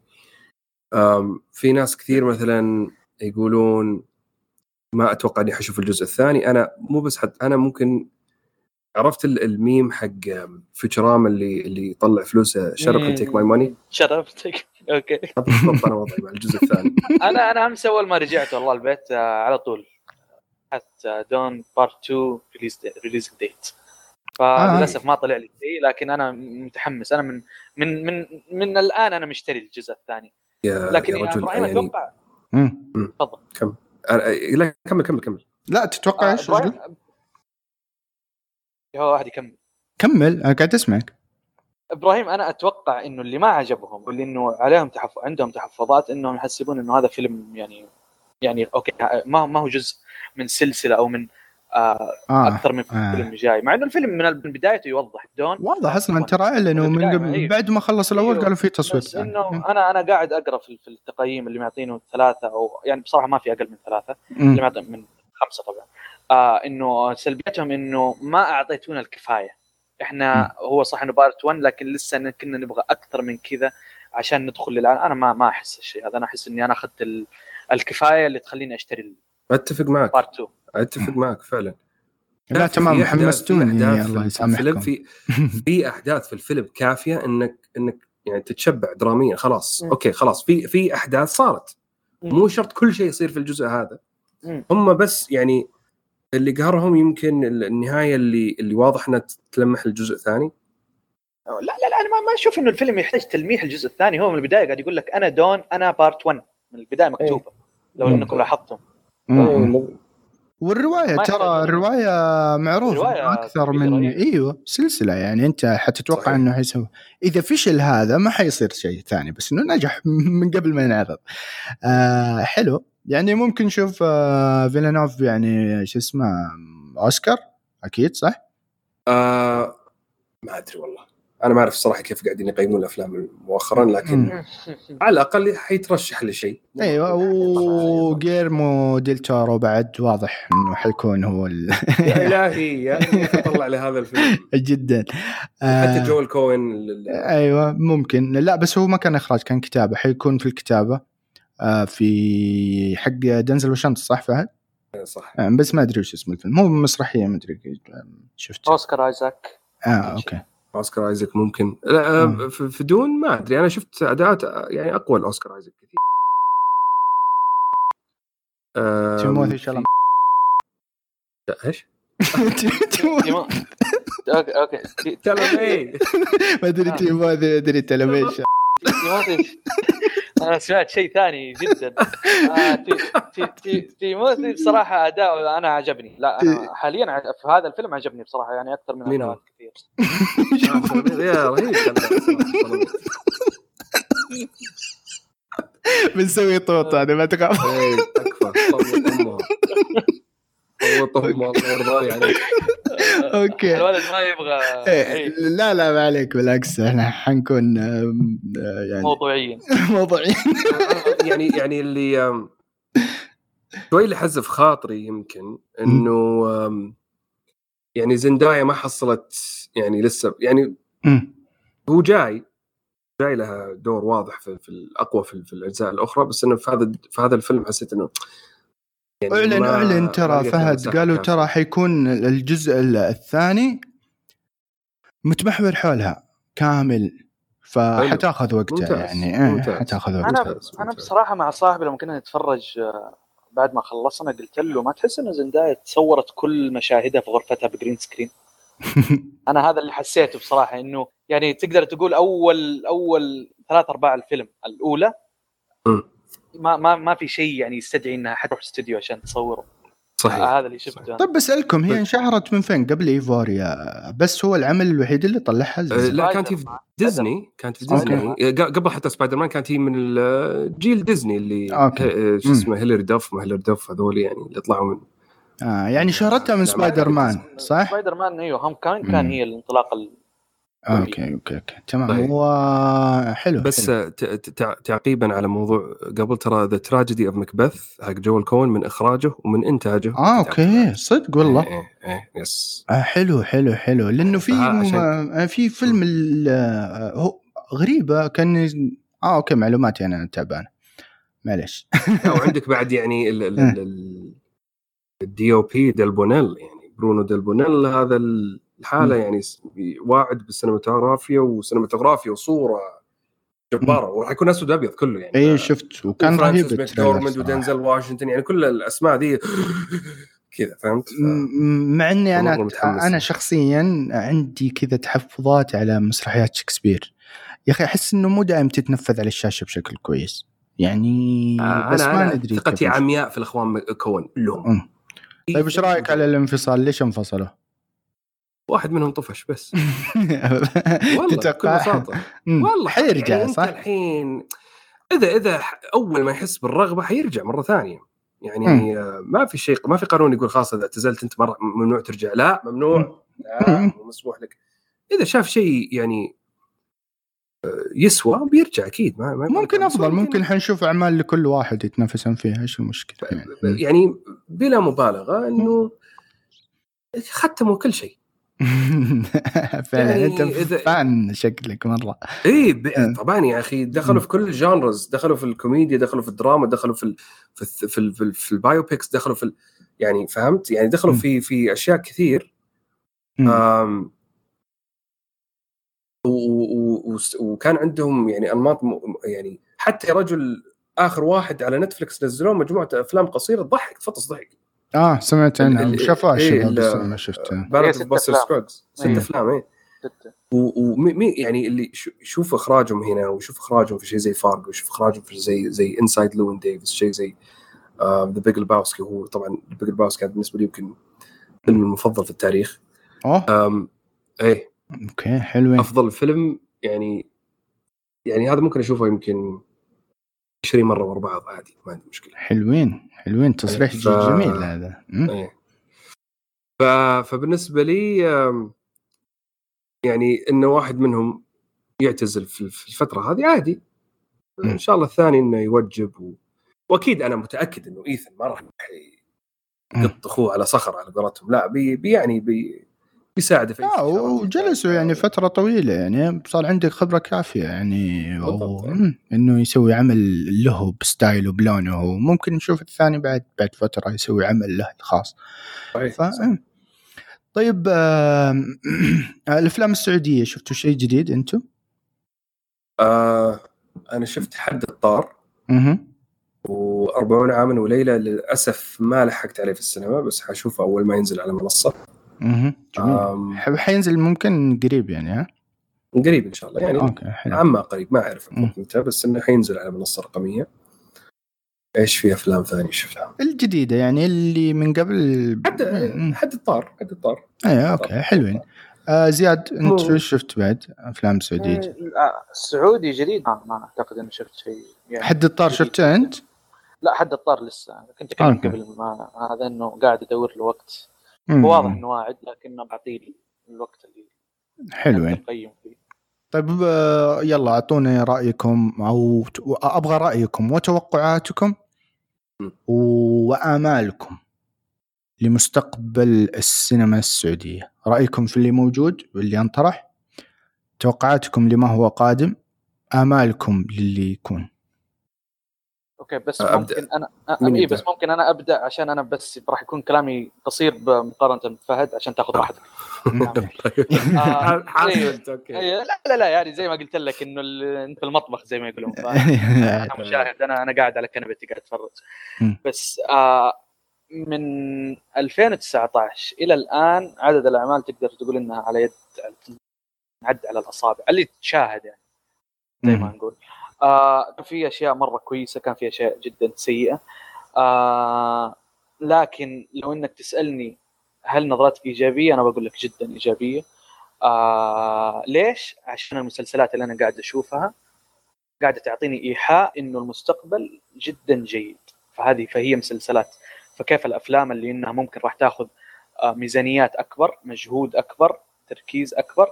في ناس كثير مثلا يقولون ما أتوقع إني حشوف الجزء الثاني. أنا مو بس حد أنا ممكن عرفت الميم حق Futurama اللي اللي يطلع فلوسه shut up take my money shut up take أوكي بالضبط أنا وضعي مع الجزء الثاني. *laughs* أنا أنا أمس أول ما رجعت والله البيت آه، على طول. حتى دون Part 2 release release date فللأسف ما طلع لي شيء لكن أنا متحمس. أنا من من من من الآن أنا مشتري الجزء الثاني. يا لكن يا يا رجل إبراهيم يعني أتوقع. تفضل. أنا- لا كمل كمل كمل. لا تتوقع آه، إيش هو واحد يكمل كمل أنا قاعد أسمعك. إبراهيم أنا أتوقع إنه اللي ما عجبهم واللي إنه عليهم تحف... عندهم تحفظات إنهم يحسبون إنه هذا فيلم يعني يعني أوكي ما ما هو جزء من سلسلة أو من آه آه أكثر من آه. فيلم جاي. مع إنه الفيلم من بدايته يوضح دون واضح أصلا ترى إعلنوا من قبل أيوه. بعد ما خلص الأول أيوه. قالوا في تصوير بس ثاني إنه أنا أنا قاعد أقرأ في, في التقييم اللي معطينه ثلاثة أو يعني بصراحة ما في أقل من ثلاثة مم. اللي معطي من خمسة طبعا. آه إنه سلبيتهم إنه ما أعطيتونا الكفاية. إحنا هو صح إنه Part 1 لكن لسه كنا نبغى أكثر من كذا عشان ندخل للان أنا ما ما أحس الشيء هذا. أنا أحس إني أنا أخذت ال- الكفاية اللي تخليني أشتري أتفق معك. Part 2 أتفق معك فعلا. لا في تمام أحداث- في حمستوني في الله الفيلم يسامحكم. في في أحداث في الفيلم كافية انك إنك يعني تتشبع دراميا. خلاص. مم. أوكي خلاص. في في أحداث صارت. مم. مو شرط كل شيء يصير في الجزء هذا. مم. هم بس يعني اللي قهرهم يمكن النهاية اللي اللي واضح إنها تلمح الجزء الثاني لا لا لا أنا ما ما أشوف إنه الفيلم يحتاج تلميح الجزء الثاني. هو من البداية قاعد يقول لك أنا دون أنا بارت 1 من البداية مكتوبة. لو مم. انكم لاحظتم. مم. والرواية ما ترى الرواية معروف الرواية إنه أكثر من إيه. أيوه سلسلة يعني أنت حتتوقع صحيح. إنه حيسوي إذا فشل هذا ما حيصير شيء ثاني بس إنه نجح *laughs* من قبل ما ينعرض آه حلو يعني ممكن نشوف آه فيلانوف يعني شو اسمه أوسكار أكيد صح؟ آه ما أدري والله أنا ما أعرف الصراحه كيف قاعدين يقيمون الأفلام مؤخرا لكن. على الأقل حيترشح لشيء. أيوه وجيرمو ديل تورو بعد واضح إنه حيكون هو ال... يا *laughs* إلهي يا إلهي طلع لهذا الفيلم. جدا. حتى آه جوel كوين ال- أيوه ممكن. لا بس هو ما كان إخراج كان كتابة. حيكون في الكتابة. آه في حق دنزل وشنطه صح فهد؟ صح. آه بس ما أدري وش اسم الفيلم. هو مسرحية ما أدري شفت. أوسكار آيزاك. آه أوكي. أوسكار ايزك ممكن. لا مم. آه، في دون ما أدري. أنا شفت أداءات آه، يعني أقوى لاوسكار ايزك كثير. *laughs* *laughs* آه، تيموثي شلم لا، إيش؟ أوكي أوكي. كلام إيه ما أدري تيموثي ما أدري تلميش تيموثي. أنا سمعت شيء ثاني جدا. *laughs* آه، تي- تي- تي- تيموثي بصراحة اداؤه أنا عجبني. لا أنا حاليا ع- في هذا الفيلم عجبني بصراحة يعني أكثر من مين كثير. *laughs* يا رهيب بنسوي طوط هذا ما تخاف. إيه، تكفى *laughs* امها الله يرضى عليك أوكي. الولد ما يبغى إيه، لا لا ما عليك بالعكس إحنا حنكون آه، يعني موضوعيين. *laughs* موضوعيين. يعني يعني اللي شوي اللي حزف خاطري يمكن إنه يعني زندايا ما حصلت يعني لسه يعني. هو جاي جاي لها دور واضح في, في الأقوى في, في الأجزاء الأخرى بس إنه في هذا في هذا الفيلم حسيت إنه يعني اعلن ما- أعلن ما ترى فهد قالوا. ترى حيكون الجزء الثاني متمحور حولها كامل فحتاخذ وقتها ممتاز، يعني إيه، ممتاز. حتاخذ أنا وقتها ممتاز، أنا ممتاز. بصراحة مع صاحبي لما كنا نتفرج آه، بعد ما خلصنا قلت له ما تحس انه زندايا تصورت كل مشاهدها في غرفتها بجرين سكرين *laughs* أنا هذا اللي حسيته بصراحة إنه يعني تقدر تقول اول أول ثلاث أرباع الفيلم الأولى. ما ما ما في شيء يعني يستدعي إنها حتروح استوديو عشان تصوره صحيح آه هذا اللي شفته. طيب بسالكم هي. انشهرت من فين قبل إيفوريا بس هو العمل الوحيد اللي طلعها آه، لا كانت هي في ديزني كانت في. ديزني آه، ق- قبل حتى سبايدر مان كانت هي من ال- جيل ديزني اللي أوكي. شو. اسمه هيلاري داف ما هيلاري داف هذول يعني اللي طلعوا من آه يعني شهرتها من سبايدر مان صح؟ سبايدر مان إيوه هم كان. كان هي الانطلاقة ال- أوكي أوكي أوكي. تمام طيب. هو حلو بس حلو. آه، تعقيبا على موضوع قبل ترى ذا tragedy of Macbeth حق جويل كوين من إخراجه ومن إنتاجه. آه okay. صدق والله. إيه إيه yes. آه حلو حلو حلو. لأنه في عشان- م- في فيلم ال- آه، هو غريبة كان آه okay معلوماتي أنا تعبانة. معليش. *laughs* أو عندك *laughs* بعد يعني ال- ال- ال- ال- ال DOP ديل بونيل يعني برونو ديل بونيل هذا الحالة. يعني واعد بال cinematography و cinematography وصورة جبارة وراح يكون أسود ابيض كله يعني إي شفت وكان رهيب فرانسيس. ودنزل واشنطن يعني كل الأسماء دي *laughs* كذا فهمت؟ ف- مع إني أنا متحمس. أنا شخصيا عندي كذا تحفظات على مسرحيات شكسبير يا أخي أحس إنه مو دائم تتنفذ على الشاشة بشكل كويس يعني آه، بس أنا ما أنا ندري ثقتي. عمياء في الأخوان كون لهم. طيب إيش رأيك على الانفصال ليش انفصلوا؟ واحد منهم طفش بس. *laughs* والله بكل تتوقع بساطه. *laughs* والله حيرجع يعني صح؟ الحين إذا إذا أول ما يحس بالرغبة حيرجع مرة ثانية. يعني مم. آه، ما في شيء ما في قانون يقول خلاص إذا اعتزلت أنت مرة ممنوع ترجع. لا ممنوع. لا مسموح لك. إذا شاف شيء يعني آه، يسوى بيرجع أكيد ما, ما ممكن أفضل. ممكن حنشوف أعمال لكل واحد يتنافسون فيها إيش المشكلة؟ يعني. يعني بلا مبالغة إنه ختموا كل شيء. *laughs* فعلا يعني أنت إذا- fan شكلك مرة إي ب... مم. طبعا يا أخي دخلوا في كل ال genres دخلوا في الكوميديا دخلوا في الدراما دخلوا في ال... في الث- في, ال... في, ال... في ال biopics دخلوا في ال... يعني فهمت يعني دخلوا. في في أشياء كثير. آم... و... و... و... وكان عندهم يعني أنماط م... يعني حتى رجل آخر واحد على نتفلكس نزلوه مجموعة أفلام قصيرة تضحك تفطس ضحك آه سمعت عنها. شافوها إيه، الشباب ال- بس ما شفتها. of Buster Scruggs ست إيه. افلام ستة. ومي يعني اللي شو- يشوف إخراجهم هنا ويشوف إخراجهم في شيء زي فارجو ويشوف إخراجهم في زي زي Inside Llewyn Davis شيء زي The Big Lebowski هو طبعا The Big Lebowski كان بالنسبة لي يمكن فيلم المفضل في التاريخ. أوه. أم إيه. okay حلوين أفضل فيلم يعني يعني هذا ممكن أشوفه يمكن 20 مرة ورا بعض عادي ما عندي مشكلة. حلوين حلوين تصريح ف- جميل هذا. إيه. ف... فبالنسبة لي يعني انه واحد منهم يعتزل في الفترة هذه عادي. إن شاء الله الثاني إنه يوجب و... وأكيد أنا متأكد إنه إيثن ما راح يقط أخوه على صخر على قولتهم. لا بي... بي يعني بي... بيساعده في آه. وجلسوا يعني فترة طويلة يعني صار عندك خبرة كافية يعني. إنه يسوي عمل له بستايله بلونه وممكن نشوف الثاني بعد بعد فترة يسوي عمل له الخاص صحيح. ف... طيب آم، *clears throat* الأفلام السعودية شفتوا شيء جديد أنتم؟ آه أنا شفت حد الطار أها و40 عاما وليلة للأسف ما لحقت عليه في السينما بس حشوفه أول ما ينزل على المنصه أها جميل حينزل ممكن قريب يعني ها؟ قريب إن شاء الله يعني okay حلو عما قريب ما أعرف. متى بس إنه حينزل على منصة رقمية إيش في أفلام ثانية شفتها؟ الجديدة يعني اللي من قبل حد. حد الطار حد الطار إيه okay حلوين آه زياد أنت شو شفت بعد أفلام سعودية؟ آه، السعودي جديد ما, ما أعتقد إني شفت شيء يعني حد الطار. شفته أنت؟ لا حد الطار لسه كنت. قبل ما هذا إنه قاعد ادور له وقت. واضح إنه واعد لكنه بعطيه الوقت اللي حلوين اقيم فيه. طيب آه، يلا اعطونا رأيكم أو أبغى رأيكم وتوقعاتكم. وآمالكم لمستقبل السينما السعودية. رأيكم في اللي موجود واللي انطرح توقعاتكم لما هو قادم. آمالكم للي يكون. okay بس أبدأ. ممكن أنا اي؟ بس ممكن أنا أبدأ عشان أنا بس راح يكون كلامي قصير مقارنة بفهد عشان تاخذ راحتك. *laughs* آه، *laughs* حاسب إيه. انت okay. أي لا لا لا يعني زي ما قلت لك إنه ال- أنت في المطبخ زي ما يقولون. *laughs* أنا مشاهد أنا أنا قاعد على كنبتي قاعد اتفرج. بس آه من 2019 إلى الآن عدد الأعمال تقدر تقول إنها على يد عد على الأصابع اللي تشاهد يعني زي ما نقول. آه في أشياء مرة كويسة كان في أشياء جدا سيئة. آه لكن لو إنك تسألني هل نظرتك إيجابية أنا بقول لك جدا إيجابية. آه ليش؟ عشان المسلسلات اللي أنا قاعد أشوفها قاعدة تعطيني إيحاء إنه المستقبل جدا جيد. فهذه فهي مسلسلات. فكيف الأفلام اللي إنها ممكن راح تاخذ آه ميزانيات أكبر مجهود أكبر تركيز أكبر؟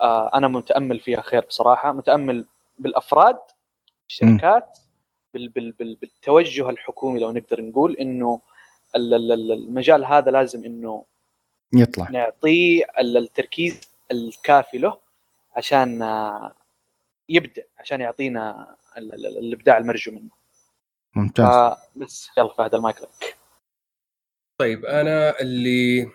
آه أنا متأمل فيها خير بصراحة. متأمل بالأفراد الشركات بال بال بال بالتوجه الحكومي لو نقدر نقول إنه ال- ال- ال- المجال هذا لازم إنه يطلع. نعطيه ال- التركيز الكافي له عشان آه، يبدع عشان يعطينا ال- ال- ال- الإبداع المرجو منه. ممتاز. آه، بس يلا فهد المايك لك. طيب أنا اللي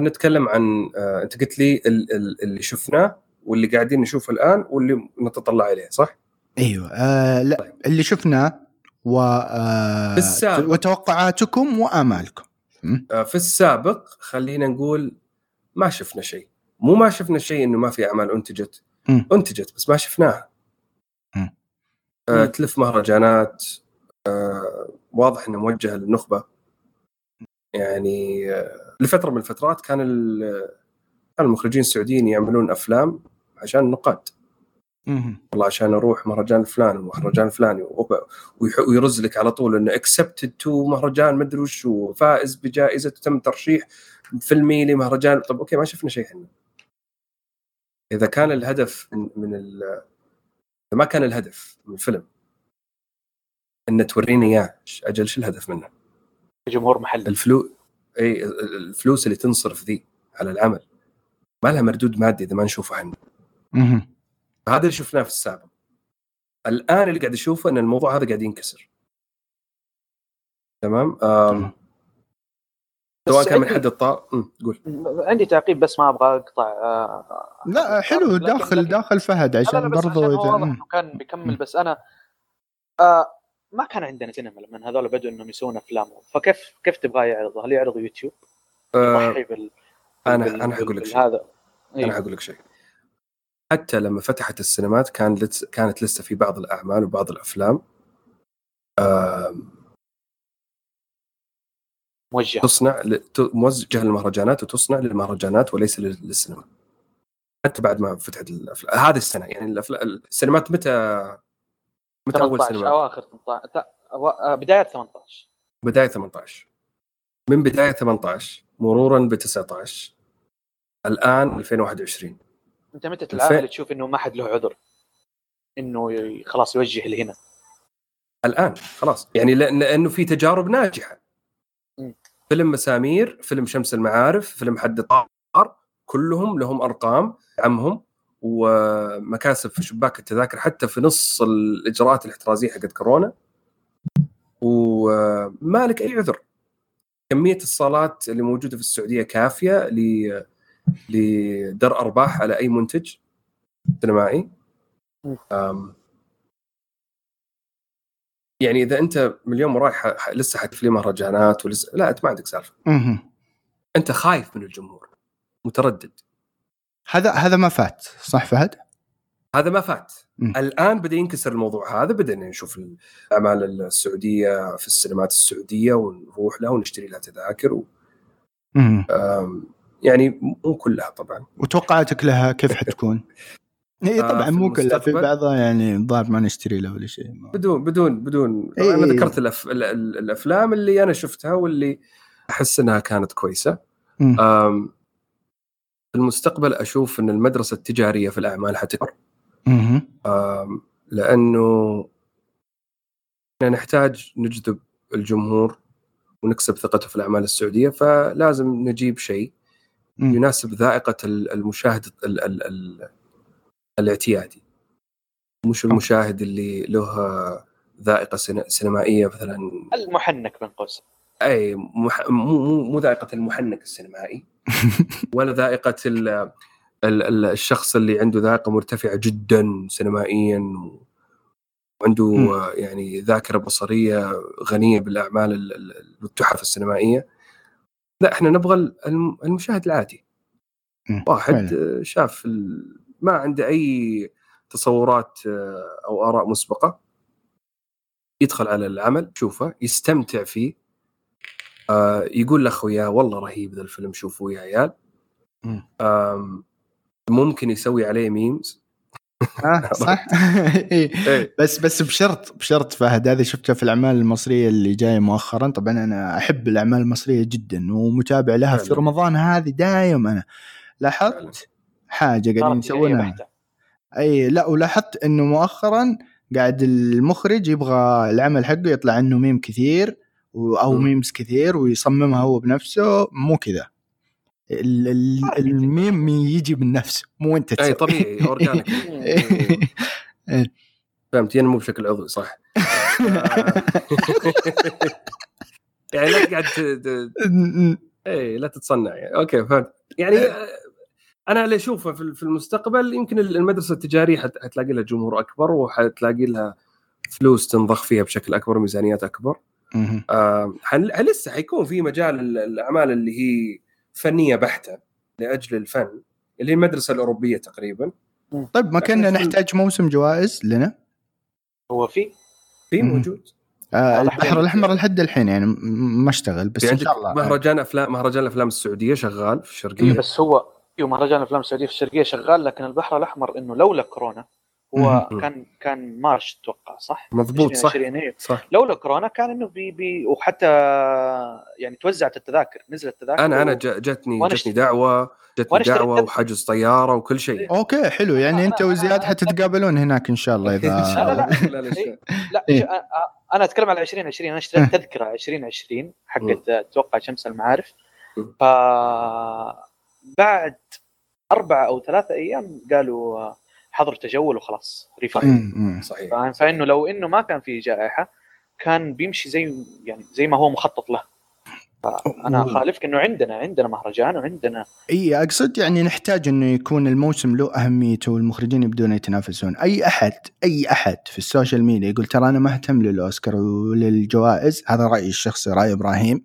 نتكلم عن آه، أنت قلت لي ال- ال- اللي شفناه. واللي قاعدين نشوفه الآن واللي نتطلع إليه صح؟ أيوه آه لا طيب. اللي شفناه و آه. وتوقعاتكم وآمالكم م? آه، في السابق خلينا نقول ما شفنا شيء مو ما شفنا شيء إنه ما في أعمال أنتجت مم. أنتجت بس ما شفناها مم. آه،. تلف مهرجانات آه، واضح إنه موجهه للنخبة يعني آه، لفترة من الفترات كان كان المخرجين السعوديين يعملون أفلام عشان النقاد. والله عشان أروح مهرجان فلان ومهرجان ويح- ويرز لك على طول إنه accepted to مهرجان مدري وش وفائز بجائزة تم ترشيح فيلمي لمهرجان طب okay ما شفنا شيء إحنا. إذا كان الهدف من, من ال... إذا ما كان الهدف من الفيلم ان توريني إياه أجل؟ شو الهدف منه؟ جمهور محلي. الفلو إي الفلوس اللي تنصرف ذي على العمل. ما لها مردود مادي إذا ما نشوفه إحنا. مهم. هذا اللي شفناه في السابق الآن اللي قاعد اشوفه إن الموضوع هذا قاعد ينكسر تمام سواء كان من حد الطاق أم، قول عندي تعقيب بس ما أبغى أقطع آه، لا حلو داخل لكن- داخل فهد عشان برضو اذا واضح. إنه كان بيكمل. بس أنا آه ما كان عندنا سينما لما هذول بدوا إنهم يسوون افلامهم فكيف كيف تبغاه يعرض؟ هل يعرض يوتيوب؟ آه، بال أنا بال- أنا حقول لك بال- شيء هذا أنا. حقول لك شيء حتى لما فتحت السينمات كان لس كانت لسه في بعض الأعمال وبعض الأفلام. آم، موجه تصنع موجهة للمهرجانات وتصنع للمهرجانات وليس لل- للسينما. حتى بعد ما فتحت الأفلام هذه السنة يعني الأفلا- السينمات متى متى أول 18 سينما؟ أواخر 18 تا- أوا- آه، بداية 18 بداية 18 من بداية 18 مرورا ب 19 الآن 2021 انت متى العامل تشوف انه ما حد له عذر؟ انه خلاص يوجه لهنا. الآن خلاص. يعني لأنه في تجارب ناجحة. مم. فيلم مسامير فيلم شمس المعارف فيلم حد طار كلهم لهم أرقام عمهم ومكاسب في شباك التذاكر حتى في نص الإجراءات الاحترازية حقت كورونا. وما لك أي عذر. كمية الصالات اللي موجودة في السعودية كافية لدر أرباح على أي منتج سينمائي يعني إذا أنت من اليوم ورايح لسه حتفلي مهرجانات ولسه لا أنت ما عندك سالفة. أنت خايف من الجمهور متردد هذا هذا ما فات صح فهد؟ هذا ما فات مم. الآن بدأ ينكسر الموضوع هذا بدأنا نشوف الاعمال السعودية في السينمات السعودية ونروح لها ونشتري لها تذاكر و... يعني مو كلها طبعا وتوقعاتك لها كيف حتكون؟ اي آه، طبعا مو كلها في؟ بعضها يعني الظاهر ما نشتري له ولا شيء بدون بدون بدون إيه أنا. ذكرت الأف... ال- ال- الأفلام اللي أنا شفتها واللي أحس إنها كانت كويسة. أم، في المستقبل أشوف إن المدرسة التجارية في الأعمال حتكبر لأنه إحنا نحتاج نجذب الجمهور ونكسب ثقته في الأعمال السعودية فلازم نجيب شيء يناسب ذائقة ال- المشاهد ال ال ال الاعتيادي. مش المشاهد اللي له ذائقة سينمائية مثلا. المحنك بين قوسين أي مح... مو مو مو ذائقة المحنك السينمائي. *laughs* ولا ذائقة ال... ال... ال- الشخص اللي عنده ذائقة مرتفعة جدا سينمائيا و... وعنده. آه، يعني ذاكرة بصرية غنية بالأعمال ال- ال- والتحف السينمائية. لا إحنا نبغى الم- المشاهد العادي. واحد. آه، شاف. ما عنده أي تصورات آه، أو آراء مسبقة يدخل على العمل يشوفه يستمتع فيه آه، يقول لاخوياه والله رهيب ذا الفيلم شوفوه يا عيال ممكن يسوي عليه memes آه *laughs* صح *laughs* إيه. إيه. بس بس بشرط بشرط فهد هذه شفتها في الأعمال المصرية اللي جاية مؤخرا طبعا أنا أحب الأعمال المصرية جدا ومتابع لها في. رمضان هذه دايم أنا لاحظت حاجة قاعدين يسوونها. إي لا ولاحظت إنه مؤخرا قاعد المخرج يبغى العمل حقه يطلع عنه ميم كثير أو. memes كثير ويصممها هو بنفسه مو كذا الميم يجي من نفسه مو أنت إي تسوي. طبيعي organic. *laughs* فهمت يعني مو بشكل عضوي صح. *laughs* يعني لا تقعد *laughs* إي لا تتصنع يعني. أوكي فهمت. يعني أنا اللي أشوفه في المستقبل يمكن المدرسة التجارية حتلاقي لها جمهور أكبر وحتلاقي لها فلوس تنضخ فيها بشكل أكبر ميزانيات أكبر. آه لسه حيكون في مجال الأعمال اللي هي فنية بحتة لأجل الفن اللي هي المدرسة الأوروبية تقريبا. طيب ما كنا نحتاج موسم جوائز لنا؟ هو في. في موجود. آه البحر الأحمر لحد الحين يعني ما اشتغل بس إن شاء الله. مهرجان افلام مهرجان الأفلام السعودية شغال في الشرقية. بس هو مهرجان الأفلام السعودية في الشرقية شغال لكن البحر الأحمر إنه لولا كورونا هو كان كان مارش أتوقع صح؟ مضبوط صح. إيه. صح. لولا كورونا كان إنه بي بي وحتى يعني توزعت التذاكر نزلت التذاكر أنا أنا جتني جتني دعوة جتني دعوة وحجز طيارة وكل شيء. إيه. okay حلو. يعني أنت وزياد حتتقابلون هناك إن شاء الله *laughs* إذا لا لا لا, لا. لا إيه؟ أنا أتكلم على 2020 أنا اشتريت تذكرة 2020 حقت أتوقع شمس المعارف. ف بعد أربع أو ثلاثة أيام قالوا حظر تجول وخلاص refund. صحيح. فإنه لو إنه ما كان في جائحة كان بيمشي زي يعني زي ما هو مخطط له. أنا خالفك إنه عندنا عندنا مهرجان وعندنا. إي أقصد يعني نحتاج إنه يكون الموسم له أهميته والمخرجين يبدون يتنافسون. أي أحد أي أحد في ال social media يقول ترى أنا ما أهتم للأوسكار وللجوائز هذا رأيي الشخصي رأي إبراهيم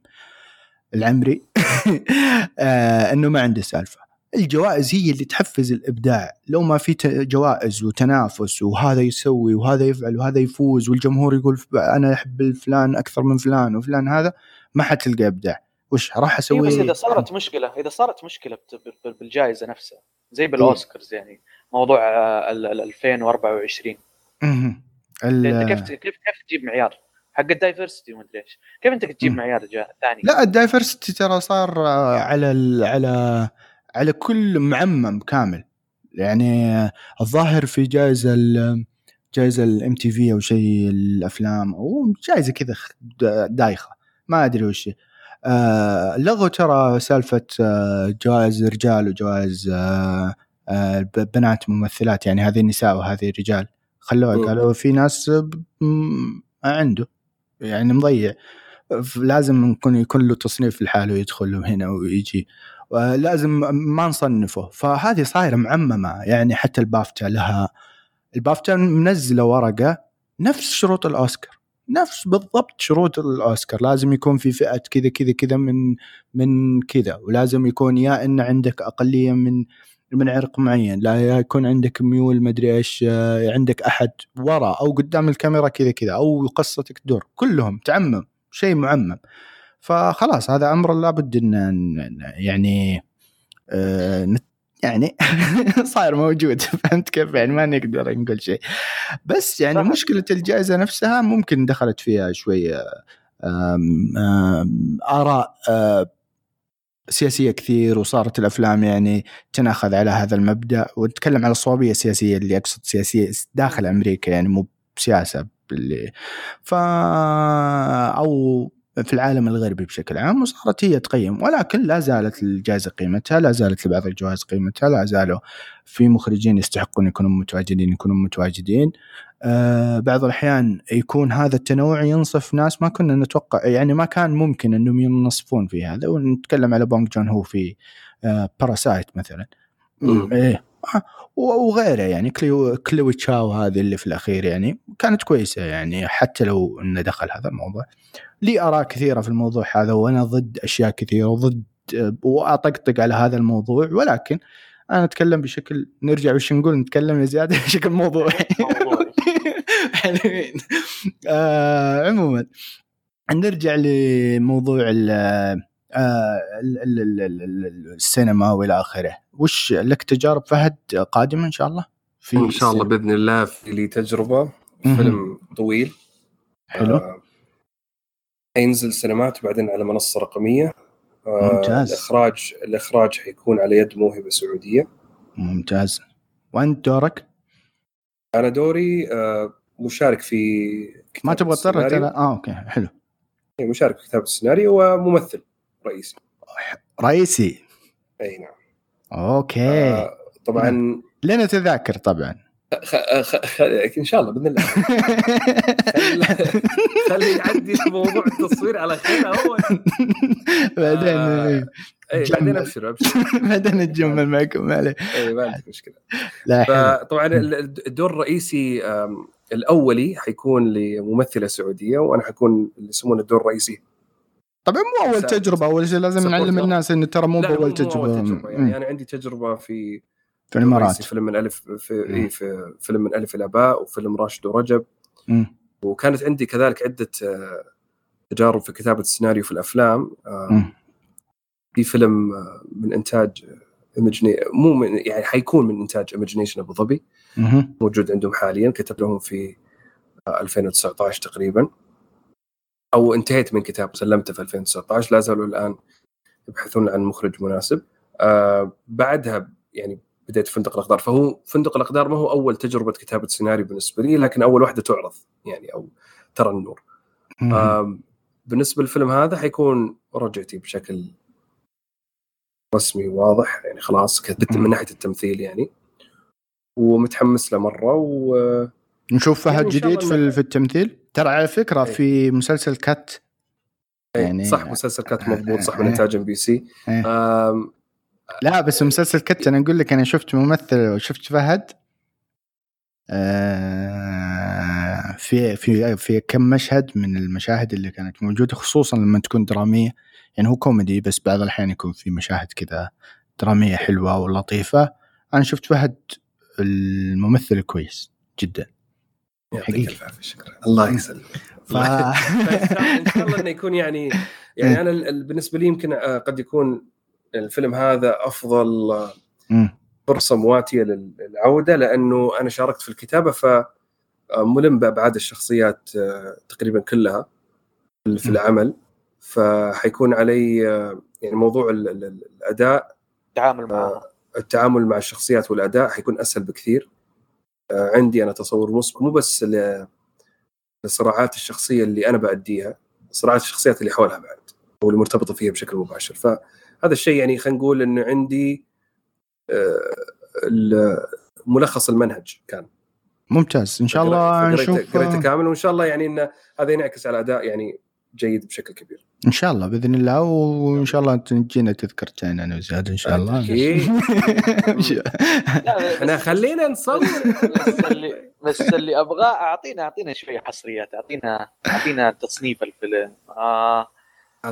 العمري. *laughs* آه إنه ما عنده سالفة. الجوائز هي اللي تحفز الإبداع. لو ما في جوائز وتنافس وهذا يسوي وهذا يفعل وهذا يفوز والجمهور يقول أنا أحب فلان أكثر من فلان وفلان هذا ما حتلقى إبداع. وش راح أسوي؟ بس إذا صارت مشكلة إذا صارت مشكلة بالجائزة نفسها زي بالأوسكارز يعني موضوع 2024 أنت كيف كيف كيف تجيب معيار؟ حق ال diversity ومدري إيش. كيف أنت تجيب معيار ثاني. لا ال diversity ترى صار على على على كل معمم كامل. يعني الظاهر في جائزة جائزة ال MTV أو شيء الأفلام أو جائزة كذا دايخة. ما أدري وش آه لغوا ترى سالفة آه جوائز رجال وجوائز آه آه بنات ممثلات يعني هذه نساء وهذه رجال خلوها قالوا في ناس عنده. يعني مضيع. لازم يكون يكون له تصنيف لحاله يدخل هنا ويجي. لازم ما نصنفه. فهذه صايرة معممة. يعني حتى البافتا لها. البافتا منزلة ورقة نفس شروط الأوسكار. نفس بالضبط شروط الأوسكار. لازم يكون في فئة كذا كذا كذا من من كذا. ولازم يكون يا إن عندك أقلية من من عرق معين. لا يكون عندك ميول مدري إيش عندك أحد ورا أو قدام الكاميرا كذا كذا. أو قصتك تدور. كلهم تعمم. شيء معمم. فخلاص هذا أمر لابد ان يعني آه يعني *laughs* صاير موجود. *laughs* فهمت كيف؟ يعني ما نقدر نقول شيء. بس يعني. مشكلة الجائزة نفسها ممكن دخلت فيها شوية آراء آه، سياسية كثير وصارت الأفلام يعني تناخذ على هذا المبدأ. ونتكلم على الصوابية السياسية اللي أقصد سياسية داخل أمريكا يعني مو بسياسة اللي ف أو في العالم الغربي بشكل عام وصارت هي تقيم. ولكن لا زالت الجائزة قيمتها لا زالت لبعض الجوائز قيمتها لا زالوا في مخرجين يستحقون يكونوا متواجدين يكونوا متواجدين. آه بعض الأحيان يكون هذا التنوع ينصف ناس ما كنا نتوقع يعني ما كان ممكن إنهم ينصفون في هذا. ونتكلم على بونج جون هو في آه باراسايت مثلا. إيه. وغيره يعني كلوي كلوي تشاو هذه اللي في الأخير يعني كانت كويسة يعني حتى لو إنه دخل هذا الموضوع. لي آراء كثيرة في الموضوع هذا وأنا ضد أشياء كثيرة وضد وأطقطق على هذا الموضوع ولكن أنا أتكلم بشكل نرجع وش نقول نتكلم يا زياد *laughs* بشكل موضوعي. *laughs* حلوين. آه عموما نرجع لموضوع السينما والى آخره. وش لك تجارب فهد قادمة إن شاء الله؟ في إن شاء الله بإذن الله في لي تجربة فيلم طويل. حلو. آه ينزل سينمات وبعدين على منصة رقمية. آه ممتاز. الإخراج الإخراج حيكون على يد موهبة سعودية. ممتاز. وأنت دورك؟ أنا دوري آه مشارك في ما تبغى تطرق آه okay حلو. إيه، مشارك في كتابة السيناريو وممثل. رئيسي. رئيسي. أي نعم. okay. آه طبعا لنا تذاكر طبعا. خ... خ... إن شاء الله بإذن الله. *laughs* خلي يعدي موضوع التصوير على خير أول. *laughs* بعدين آه، اي جمل. بعدين أبشر أبشر. *laughs* بعدين نتجمل معكم ما عليه. اي ما عندك مشكلة. لا ال- الدور الرئيسي الأولي حيكون لممثلة سعودية وأنا حكون اللي يسمونه الدور الرئيسي طبعا مو أول تجربة أول شيء لازم نعلم. الناس انه ترى مو بأول مو تجربه أول تجربة يعني. أنا عندي تجربة في في الامارات فيلم من ألف في. إيه في فيلم من ألف إلى باء وفيلم راشد ورجب مم. وكانت عندي كذلك عدة آه، تجارب في كتابة السيناريو في الأفلام آه،. في فيلم آه، من إنتاج ايمجني مو من يعني حيكون من إنتاج Imagination أبو ظبي. موجود عندهم حاليا كتب لهم في آه، 2019 تقريبا أو انتهيت من كتابة سلمته في 2019 لا زالوا الآن يبحثون عن مخرج مناسب. آه بعدها يعني بديت فندق الأقدار. فهو فندق الأقدار ما هو أول تجربة كتابة سيناريو بالنسبة لي لكن أول واحدة تعرض يعني أو ترى النور. آه بالنسبة للفيلم هذا حيكون رجعتي بشكل رسمي واضح يعني خلاص من ناحية التمثيل يعني. ومتحمس له مرة و نشوف فهد يعني جديد في في التمثيل؟ ترى على فكرة إيه. في مسلسل كات. يعني صح مسلسل كات مضبوط صح من إيه. إنتاج إم بي سي. إيه. لا بس مسلسل كات أنا أقول لك أنا شفت ممثل شفت فهد. آه، في في في كم مشهد من المشاهد اللي كانت موجودة خصوصا لما تكون درامية. يعني هو كوميدي بس بعض الأحيان يكون في مشاهد كذا درامية حلوة ولطيفه أنا شفت فهد الممثل كويس جدا. يعطيك حقيقي. الف عافيه شكرا. الله يسلمك. *laughs* ف... إن شاء الله إنه يكون يعني *laughs* يعني أنا ال- ال- بالنسبة لي يمكن آه، قد يكون الفيلم هذا أفضل آه،. فرصة مواتية لل- للعودة لأنه أنا شاركت في الكتابة ف آه، ملم بابعاد الشخصيات تقريبا كلها في. العمل. فحيكون علي يعني موضوع ال- ال- ال- الأداء التعامل معها التعامل مع الشخصيات والأداء حيكون أسهل بكثير. عندي أنا تصور مسبق مو بس للصراعات الشخصية اللي أنا بأديها صراعات الشخصيات اللي حولها بعد أو اللي مرتبطة فيها بشكل مباشر. فهذا الشيء يعني خلينا نقول إنه عندي آه، ملخص المنهج كان. ممتاز. إن شاء الله نشوف قريته كامل وإن شاء الله يعني انه هذا ينعكس على أداء يعني جيد بشكل كبير. إن شاء الله بإذن الله وإن شاء الله تجينا تذكرتين أنا وزياد إن شاء الله. *laughs* *laughs* إحنا خلينا نصور. بس اللي بس اللي أبغاه اعطينا أعطينا شوية حصريات اعطينا أعطينا تصنيف الفيلم. آه.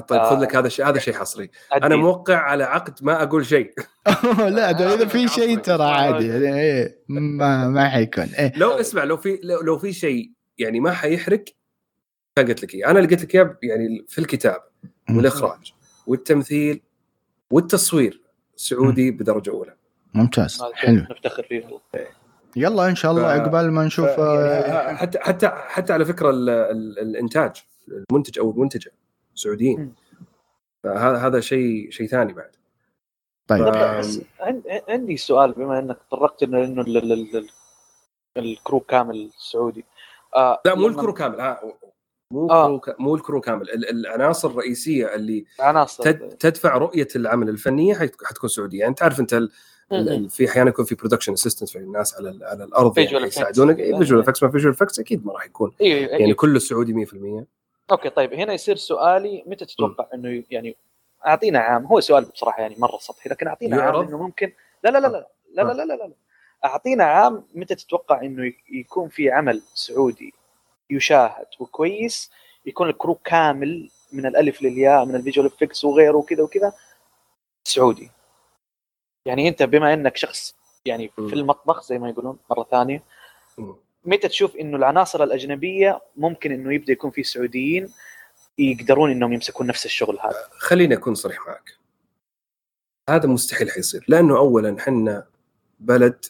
طيب خذ لك هذا الشيء هذا شيء حصري. أنا. موقع على عقد ما أقول شيء. *laughs* لا ده إذا في شيء ترى عادي. يعني إيه، ما ما حيكون. إيه. لو اسمع لو في لو, لو في شيء يعني ما حيحرق كان قلت لك إياه. أنا اللي قلت لك إياه يعني في الكتاب والإخراج والتمثيل والتصوير سعودي بدرجة أولى. ممتاز. حلو. نفتخر فيه والله. يلا إن شاء الله ف- عقبال ما نشوف ف- آه، يعني حتى حتى حتى على فكرة ال ال الإنتاج المنتج أو المنتجة سعوديين. فهذا هذا شيء شيء ثاني بعد. طيب. ف- عندي سؤال بما إنك تطرقت انه إنه ال- ال- ال- ال- الكرو كامل سعودي. آه لا مو الكرو كامل ها مو آه. كرو ك- مو الكرو كامل ال- العناصر الرئيسية اللي عناصر. تد- تدفع رؤية العمل الفنية حت- حتكون سعودية. يعني تعرف أنت ال- في أحيانا يكون في production assistant في الناس على ال- على الأرض يعني. يساعدونك. إيه. visual effects ما visual effects أكيد ما راح يكون. أيوه أيوه يعني كله سعودي 100% okay طيب هنا يصير سؤالي متى تتوقع إنه يعني أعطينا عام؟ هو سؤال بصراحة يعني مرة سطحي لكن أعطينا عام يعرض؟ إنه ممكن. لا لا لا لا لا لا لا لا, لا. أعطينا عام متى تتوقع إنه يكون في عمل سعودي؟ يشاهد. وكويس يكون الكرو كامل من الألف للياء من ال visual effects وغيره وكذا وكذا. سعودي. يعني أنت بما إنك شخص يعني م. في المطبخ زي ما يقولون مرة ثانية. متى تشوف إنه العناصر الأجنبية ممكن إنه يبدأ يكون في سعوديين يقدرون إنهم يمسكون نفس الشغل هذا؟ خليني أكون صريح معك. هذا مستحيل حيصير. لأنه اولا حنا بلد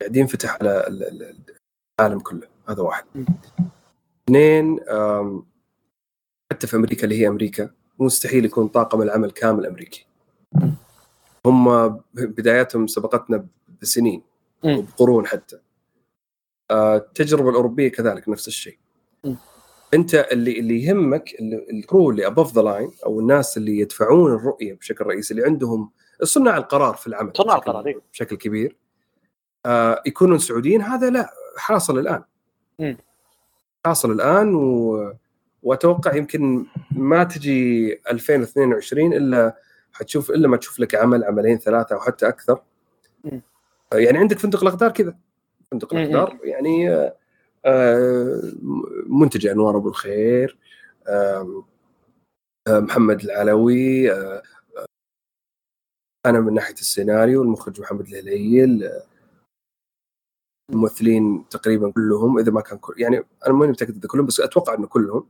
قاعد ينفتح على ال- ال- العالم كله. هذا واحد. اثنين حتى في أمريكا اللي هي أمريكا مستحيل يكون طاقم العمل كامل أمريكي هم بداياتهم سبقتنا بسنين. وبقرون حتى آه، التجربة الأوروبية كذلك نفس الشيء. أنت اللي اللي يهمك الكرو اللي above the line أو الناس اللي يدفعون الرؤية بشكل رئيسي اللي عندهم صناع القرار في العمل صناع القرار، إيه. بشكل كبير آه يكونون سعوديين هذا لا حاصل الآن. حاصل الآن و... وأتوقع يمكن ما تجي 2022 إلا حتشوف إلا ما تشوف لك عمل عملين ثلاثة أو حتى أكثر مم. يعني عندك فندق الأقدار كذا فندق. الأقدار يعني آه، آه، منتج أنوار أبو الخير آه، محمد العلوي آه، أنا من ناحية السيناريو المخرج محمد الهليل الممثلين تقريبا كلهم إذا ما كان كل يعني أنا ماني متأكد إذا كلهم بس أتوقع إنه كلهم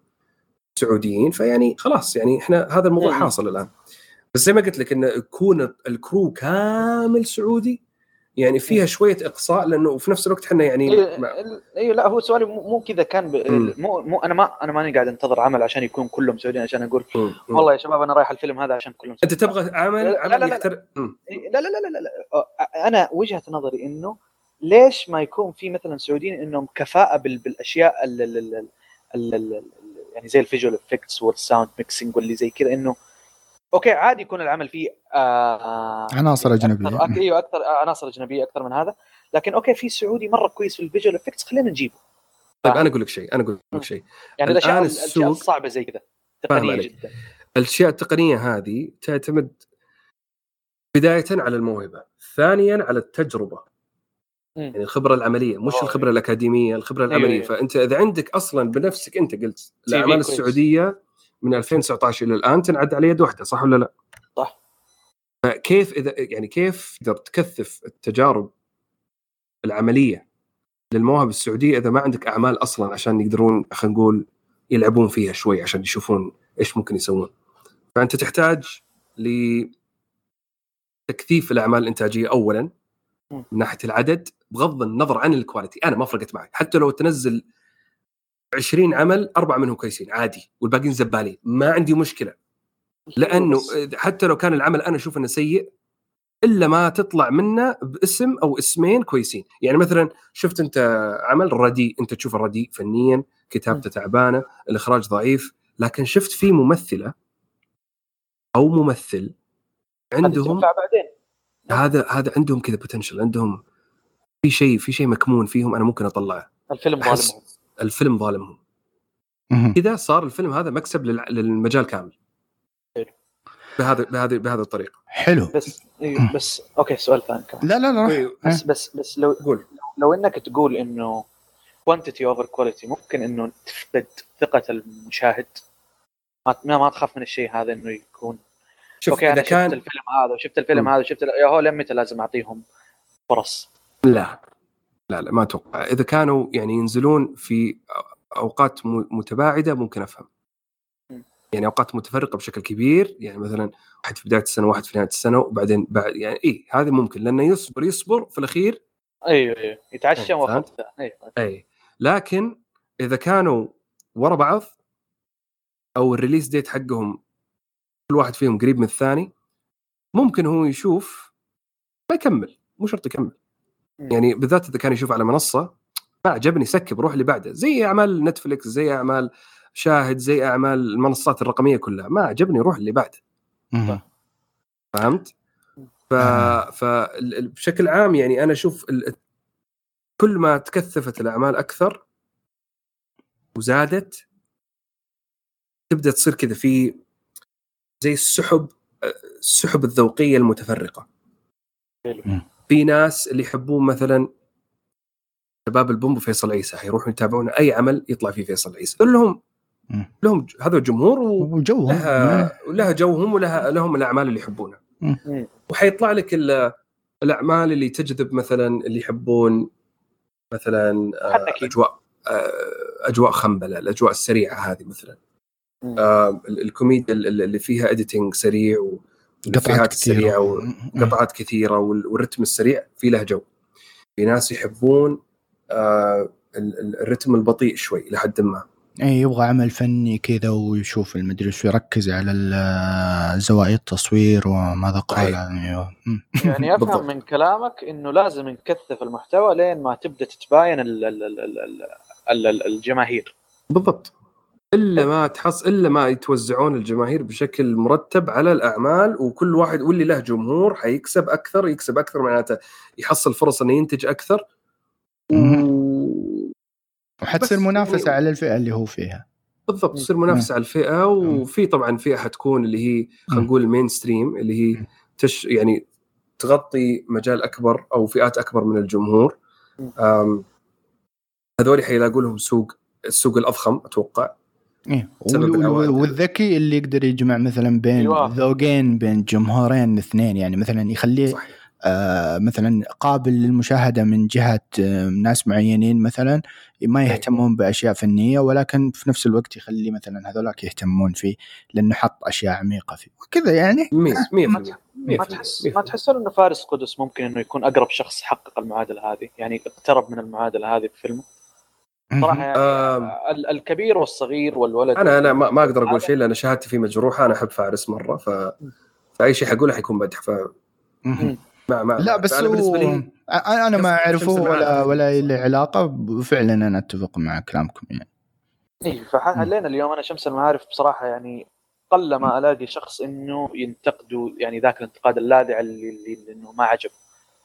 سعوديين فيعني خلاص يعني إحنا هذا الموضوع مم. حاصل الآن بس زي ما قلت لك انه يكون الكرو كامل سعودي يعني فيها شوية إقصاء لأنه في نفس الوقت إحنا يعني مع- أيوه لا هو سؤالي مو كذا كان ب... مو, مو أنا ما أنا ماني قاعد أنتظر عمل عشان يكون كلهم سعوديين عشان أقول مم. والله يا شباب أنا رايح الفيلم هذا عشان كلهم أنت سعوديين. تبغى عمل لا، لا، عمل لا، لا. يحتر... مم. إيه، لا لا لا لا لا لا أنا وجهة نظري إنه ليش ما يكون في مثلا سعوديين إنهم كفاءة بال... بالأشياء ال... ال... ال... ال... ال... ال... يعني زي ال visual effects وال sound mixing واللي زي كذا إنه okay عادي يكون العمل فيه آه عناصر أجنبية أيوه أكثر عناصر أجنبية أكثر من هذا لكن okay في سعودي مرة كويس في ال visual effects خلينا نجيبه طيب؟ أنا أقول لك شيء أنا أقول لك شيء يعني الاشياء السوق- الصعبة زي كذا تقنية. جدا الأشياء التقنية هذه تعتمد بداية على الموهبة ثانيا على التجربة. يعني الخبرة العملية مش آه، الخبرة الأكاديمية الخبرة أيوة، العملية أيوة. فأنت إذا عندك أصلا بنفسك أنت قلت الأعمال. السعودية من 2019 إلى الآن تنعد على يد واحدة صح ولا لا؟ صح. فكيف إذا يعني كيف تقدر تكثف التجارب العملية للمواهب السعودية إذا ما عندك أعمال أصلا عشان يقدرون خلينا نقول يلعبون فيها شوي عشان يشوفون إيش ممكن يسوون. فأنت تحتاج لتكثيف الأعمال الإنتاجية اولا. من ناحية العدد بغض النظر عن الكواليتي أنا ما فرقت معي. حتى لو تنزل 20 عمل أربعة منهم كويسين عادي. والباقيين زبالين. ما عندي مشكلة. لأنه حتى لو كان العمل أنا أشوف إنه سيء إلا ما تطلع منه باسم أو اسمين كويسين. يعني مثلا شفت أنت عمل رديء أنت تشوف الرديء فنيا كتابته تعبانة الإخراج ضعيف. لكن شفت في ممثلة أو ممثل عندهم هذا هذا عندهم كذا بوتنشل عندهم في شيء في شيء مكمون فيهم أنا ممكن أطلعه. الفيلم أحس- ظالمهم. الفيلم ظالمهم. مهم. كذا صار الفيلم هذا مكسب للمجال كامل. حلو. بهذا بهذه بهذه الطريقة. حلو. بس أيوه بس okay سؤال ثاني كمان. لا لا لا طيب، بس بس بس لو قول. لو إنك تقول إنه quantity over quality ممكن إنه تفقد ثقة المشاهد. ما ما تخاف من الشيء هذا إنه يكون. شوف okay أنا شفت كان الفيلم هذا وشفت الفيلم مم. هذا وشفت ال- يا هو لمتى لازم أعطيهم فرص؟ لا. لا لا ما أتوقع. إذا كانوا يعني ينزلون في أوقات متباعدة ممكن أفهم. يعني أوقات متفرقة بشكل كبير يعني مثلا واحد في بداية السنة واحد في نهاية السنة وبعدين بعد يعني اي هذه ممكن لأنه يصبر يصبر في الأخير. أيوه أيوه. يتعشى أيوة، واخذ أيوه. اي لكن إذا كانوا ورا بعض أو الريليس ديت حقهم كل واحد فيهم قريب من الثاني ممكن هو يشوف ما يكمل مو شرط يكمل. يعني بالذات إذا كان يشوف على منصة ما عجبني سكب روح اللي بعده زي أعمال نتفلكس زي أعمال شاهد زي أعمال المنصات الرقمية كلها ما عجبني روح اللي بعده مهم. فهمت؟ ف... آه. فبشكل عام يعني أنا أشوف ال... كل ما تكثفت الأعمال أكثر وزادت تبدأ تصير كذا في زي السحب السحب الذوقية المتفرقة حلو. في ناس اللي يحبون مثلا شباب البوم وفيصل عيسى حيروحوا يتابعون أي عمل يطلع فيه فيصل عيسى لهم مم. لهم هذا جمهور و... وجوهم لها ولها جوهم ولها لهم الأعمال اللي يحبونها. وحيطلع لك ال- الأعمال اللي تجذب مثلا اللي يحبون مثلا آه،. أجواء آه، أجواء خمبلة الأجواء السريعة هذه مثلا. آه، ال- الكوميديا ال- اللي فيها editing سريع قطعات كثيرة. وقطعات كثيرة والرتم السريع في له جو في ناس يحبون آه، الرتم البطيء شوي لحد ما. اي يبغى عمل فني كذا ويشوف المدري شو يركز على زوايا التصوير وماذا قال. يعني، أيوة. يعني *laughs* أفهم من كلامك إنه لازم نكثف المحتوى لين ما تبدأ تتباين الجماهير. بالضبط. إلا ما تحص إلا ما يتوزعون الجماهير بشكل مرتب على الأعمال وكل واحد واللي له جمهور حيكسب أكثر يكسب أكثر معناته يحصل فرص إنه ينتج أكثر. و... وحتصير منافسة يعني على الفئة اللي هو فيها. بالضبط تصير منافسة على الفئة وفي طبعا فئة حتكون اللي هي خلينا نقول المين ستريم اللي هي تش يعني تغطي مجال أكبر أو فئات أكبر من الجمهور. هذول حيلاقوا لهم سوق السوق الأضخم أتوقع. إيه. والذكي اللي يقدر يجمع مثلا بين أيوة. ذوقين بين جمهورين اثنين يعني مثلا يخليه صحيح. آه مثلا قابل للمشاهدة من جهة آه ناس معينين مثلا ما إيه. يهتمون بأشياء فنية ولكن في نفس الوقت يخلي مثلا هذولاك يهتمون فيه لأنه حط أشياء عميقة فيه وكذا يعني 100% *laughs* ما تحس ما تحسون إنه فارس قدس ممكن إنه يكون أقرب شخص حقق المعادلة هذه يعني اقترب من المعادلة هذه بفيلمه صراحة يعني آه الكبير والصغير والولد أنا أنا ما, ما أقدر أقول شيء لأن شهادتي فيه مجروحه أنا أحب فارس مرة ف فأي شيء حقوله حيكون مدح ف ما ما لا بس أنا بالنسبة لي أنا ما أعرفه ولا ولا له علاقة فعلا أنا أتفق مع كلامكم يعني. اي فحلينا اليوم. أنا شمس المعارف بصراحة يعني قل ما ألاقي شخص إنه ينتقدوا يعني ذاك الانتقاد اللاذع اللي, اللي إنه ما عجب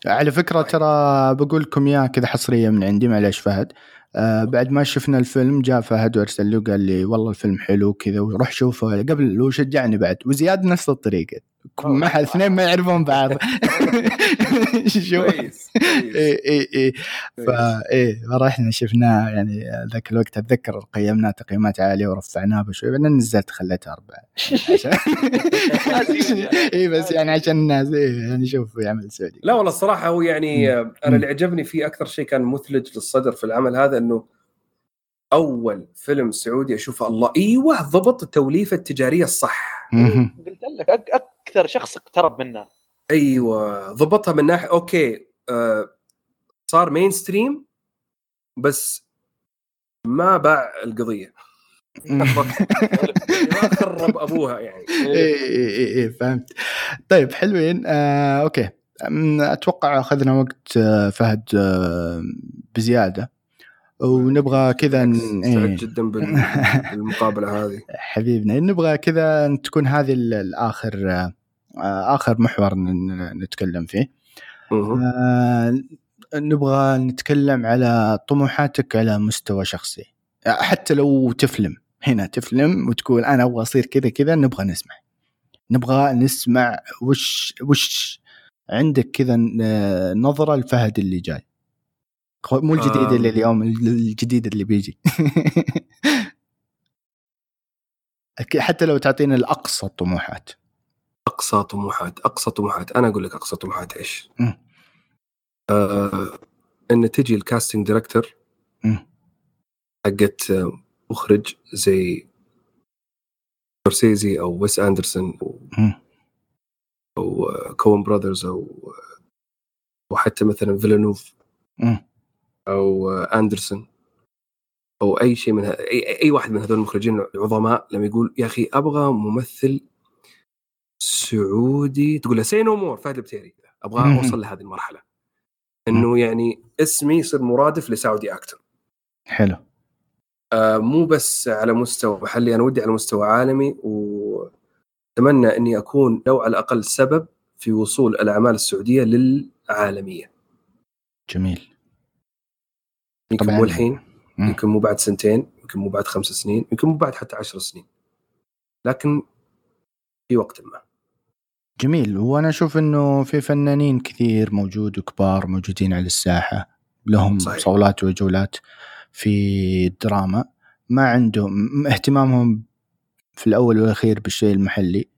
على فكرة ترى بقول لكم إياه كذا حصرية من عندي معليش فهد. آه بعد ما شفنا الفيلم جاء فهد وأرسل له قال لي والله الفيلم حلو كذا وروح شوفه. قبل وشجعني بعد وزياد نفس الطريقة. ما حد اثنين ما يعرفون بعض. *laughs* شو؟ كويس اي اي اي فا إيه رحنا شفناه يعني ذاك الوقت أتذكر قيمناه تقييمات عالية ورفعناه بشوي بعدين نزلت خليته أربعة. *laughs* *laughs* اي بس يعني عشان الناس إيه يعني شوف يعمل سعودي. لا والله الصراحة هو يعني أنا اللي عجبني فيه أكثر شيء كان مثلج للصدر في العمل هذا إنه أول فيلم سعودي أشوفه الله. إيوه ضبط التوليفة التجارية الصح. قلت لك أكثر شخص اقترب منه. أيوه ضبطها من ناحية okay آه صار mainstream بس ما باع القضية. *laughs* ما خرب أبوها يعني. اي اي اي فهمت. طيب حلوين آه okay. أتوقع أخذنا وقت آه، فهد آه بزيادة. ونبغى كذا سعيد إيه. جدا *laughs* بالمقابلة هذه. حبيبنا نبغى كذا تكون هذه الآخر آه، آخر محور نتكلم فيه. آه نبغى نتكلم على طموحاتك على مستوى شخصي. حتى لو تفلم هنا تفلم وتقول أنا أبغى أصير كذا كذا نبغى نسمع. نبغى نسمع وش وش عندك كذا آه، نظرة لفهد اللي جاي. مو الجديد اللي اليوم الجديد اللي بيجي. *laughs* حتى لو تعطينا الأقصى الطموحات أقصى طموحات. أقصى طموحات. أنا أقول لك أقصى طموحات إيش؟ آه إن تجي ال casting director حقت مخرج زي سكورسيزي أو ويس أندرسون أو, أو Coen Brothers أو وحتى مثلا فيلانوف أو أندرسون أو أي شيء من أي أي واحد من هذول المخرجين العظماء لما يقول يا أخي أبغى ممثل سعودي. تقول له say no more فهد البتيري أبغى أوصل لهذه المرحلة. إنه يعني اسمي يصير مرادف لسعودي أكتر حلو. آه مو بس على مستوى محلي أنا ودي على مستوى عالمي وأتمنى إني أكون لو على الأقل سبب في وصول الأعمال السعودية للعالمية. جميل. يمكن مو الحين. يمكن مو بعد سنتين يمكن مو بعد خمس سنين يمكن مو بعد حتى عشر سنين. لكن في وقت ما. جميل. وأنا أشوف إنه في فنانين كثير موجود وكبار موجودين على الساحة. لهم صحيح. صولات وجولات في الدراما. ما عندهم اهتمامهم في الأول والأخير بالشيء المحلي.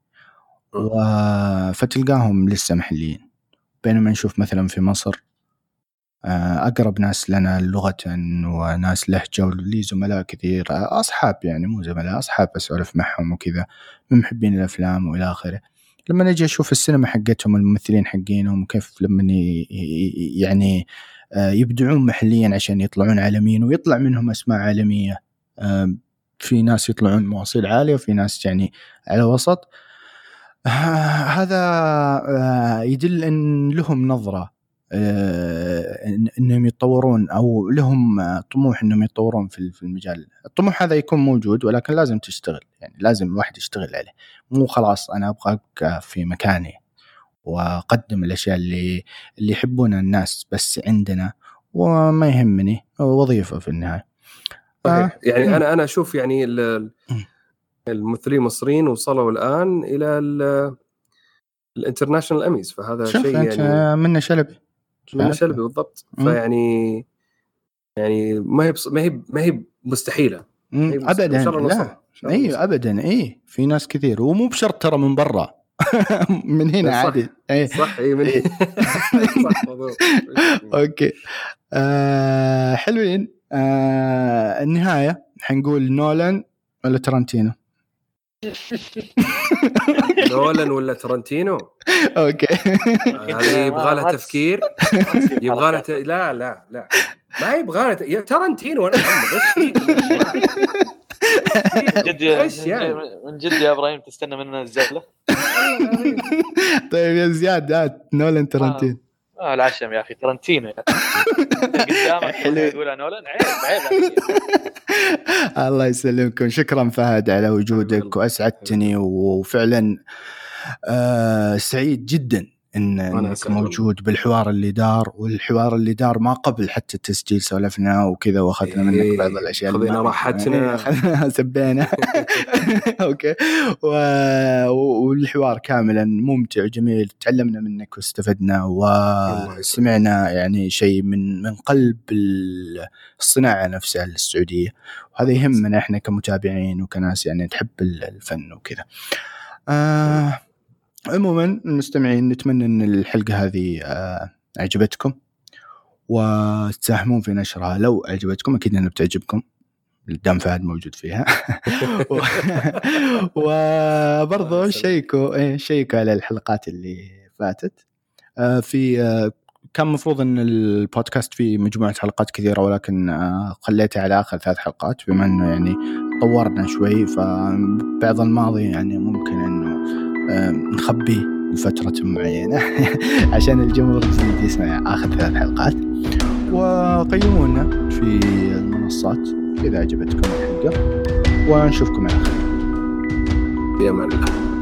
فتلقاهم لسه محليين. بينما نشوف مثلا في مصر أقرب ناس لنا لغة وناس لهجه ولي زملاء كثير أصحاب يعني مو زملاء أصحاب أسولف معهم وكذا من محبين الأفلام وإلى آخره. لما نجي أشوف السينما حقتهم الممثلين حقينهم وكيف لما يعني آه، يبدعون محليا عشان يطلعون عالميين ويطلع منهم أسماء عالمية في ناس يطلعون مواصيل عالية وفي ناس يعني على وسط آه، هذا يدل إن لهم نظرة. آه، إنهم يتطورون أو لهم طموح إنهم يتطورون في المجال. الطموح هذا يكون موجود ولكن لازم تشتغل. يعني لازم الواحد يشتغل عليه. مو خلاص أنا أبغى أبقى في مكاني وأقدم الأشياء اللي اللي يحبونها الناس بس عندنا وما يهمني وظيفة في النهاية. آه. يعني أنا أنا أشوف يعني الممثلين المصريين وصلوا الآن إلى الانترناشونال أميز. فهذا شيء يعني منه شلبي. منه شلبي بالضبط. فيعني يعني ما هي ما هي ما هي مستحيلة. ابدا. لا. اي ابدا. اي في ناس كثير. ومو بشرط ترى من برا. *laughs* من هنا صح. عادي. اي صح. اي من *laughs* صح. *laughs* okay. آه حلوين. آه النهاية. حنقول نولان ولا ترنتينو؟ نولان ولا ترنتينو؟ okay. هذه يبغى لها تفكير؟ يبغى لها ت... لا لا لا. ما يبغى لها ت... ترنتينو أنا جد يعني؟ من جد يا إبراهيم تستنى مننا الزبله *laughs* طيب يا زياد نولان ترنتينو. آه العشم يا أخي ترنتينو *laughs* قدامك حلو. يقول نولان عيب عيب *laughs* الله يسلمكم. شكرا فهد على وجودك وأسعدتني وفعلا آه سعيد جدا. إن إنك موجود بالحوار اللي دار والحوار اللي دار ما قبل حتى التسجيل سولفنا وكذا وأخذنا منك إيه بعض الأشياء خذينا راحتنا. إيه، *laughs* سبينا. *laughs* أوكي. والحوار كاملا ممتع وجميل. تعلمنا منك واستفدنا وسمعنا يعني شيء من من قلب الصناعة نفسها السعودية. وهذا يهمنا إحنا كمتابعين وكناس يعني تحب الفن وكذا. آه عموما المستمعين نتمنى أن الحلقة هذه آه، عجبتكم وتساهمون في نشرها. لو عجبتكم أكيد أنها بتعجبكم. دام فهد موجود فيها. وبرضه شيكوا شيكوا على الحلقات اللي فاتت. آه، في آه، كان مفروض أن البودكاست فيه مجموعة حلقات كثيرة ولكن خليتها على آخر ثلاث حلقات بما إنه يعني طورنا شوي. فبعض الماضي يعني ممكن انه نخبيه لفترة معينة *laughs* عشان الجمهور يزيد يسمع آخر ثلاث حلقات. وقيمونا في المنصات إذا عجبتكم الحلقة. ونشوفكم على خير. في أمان الله.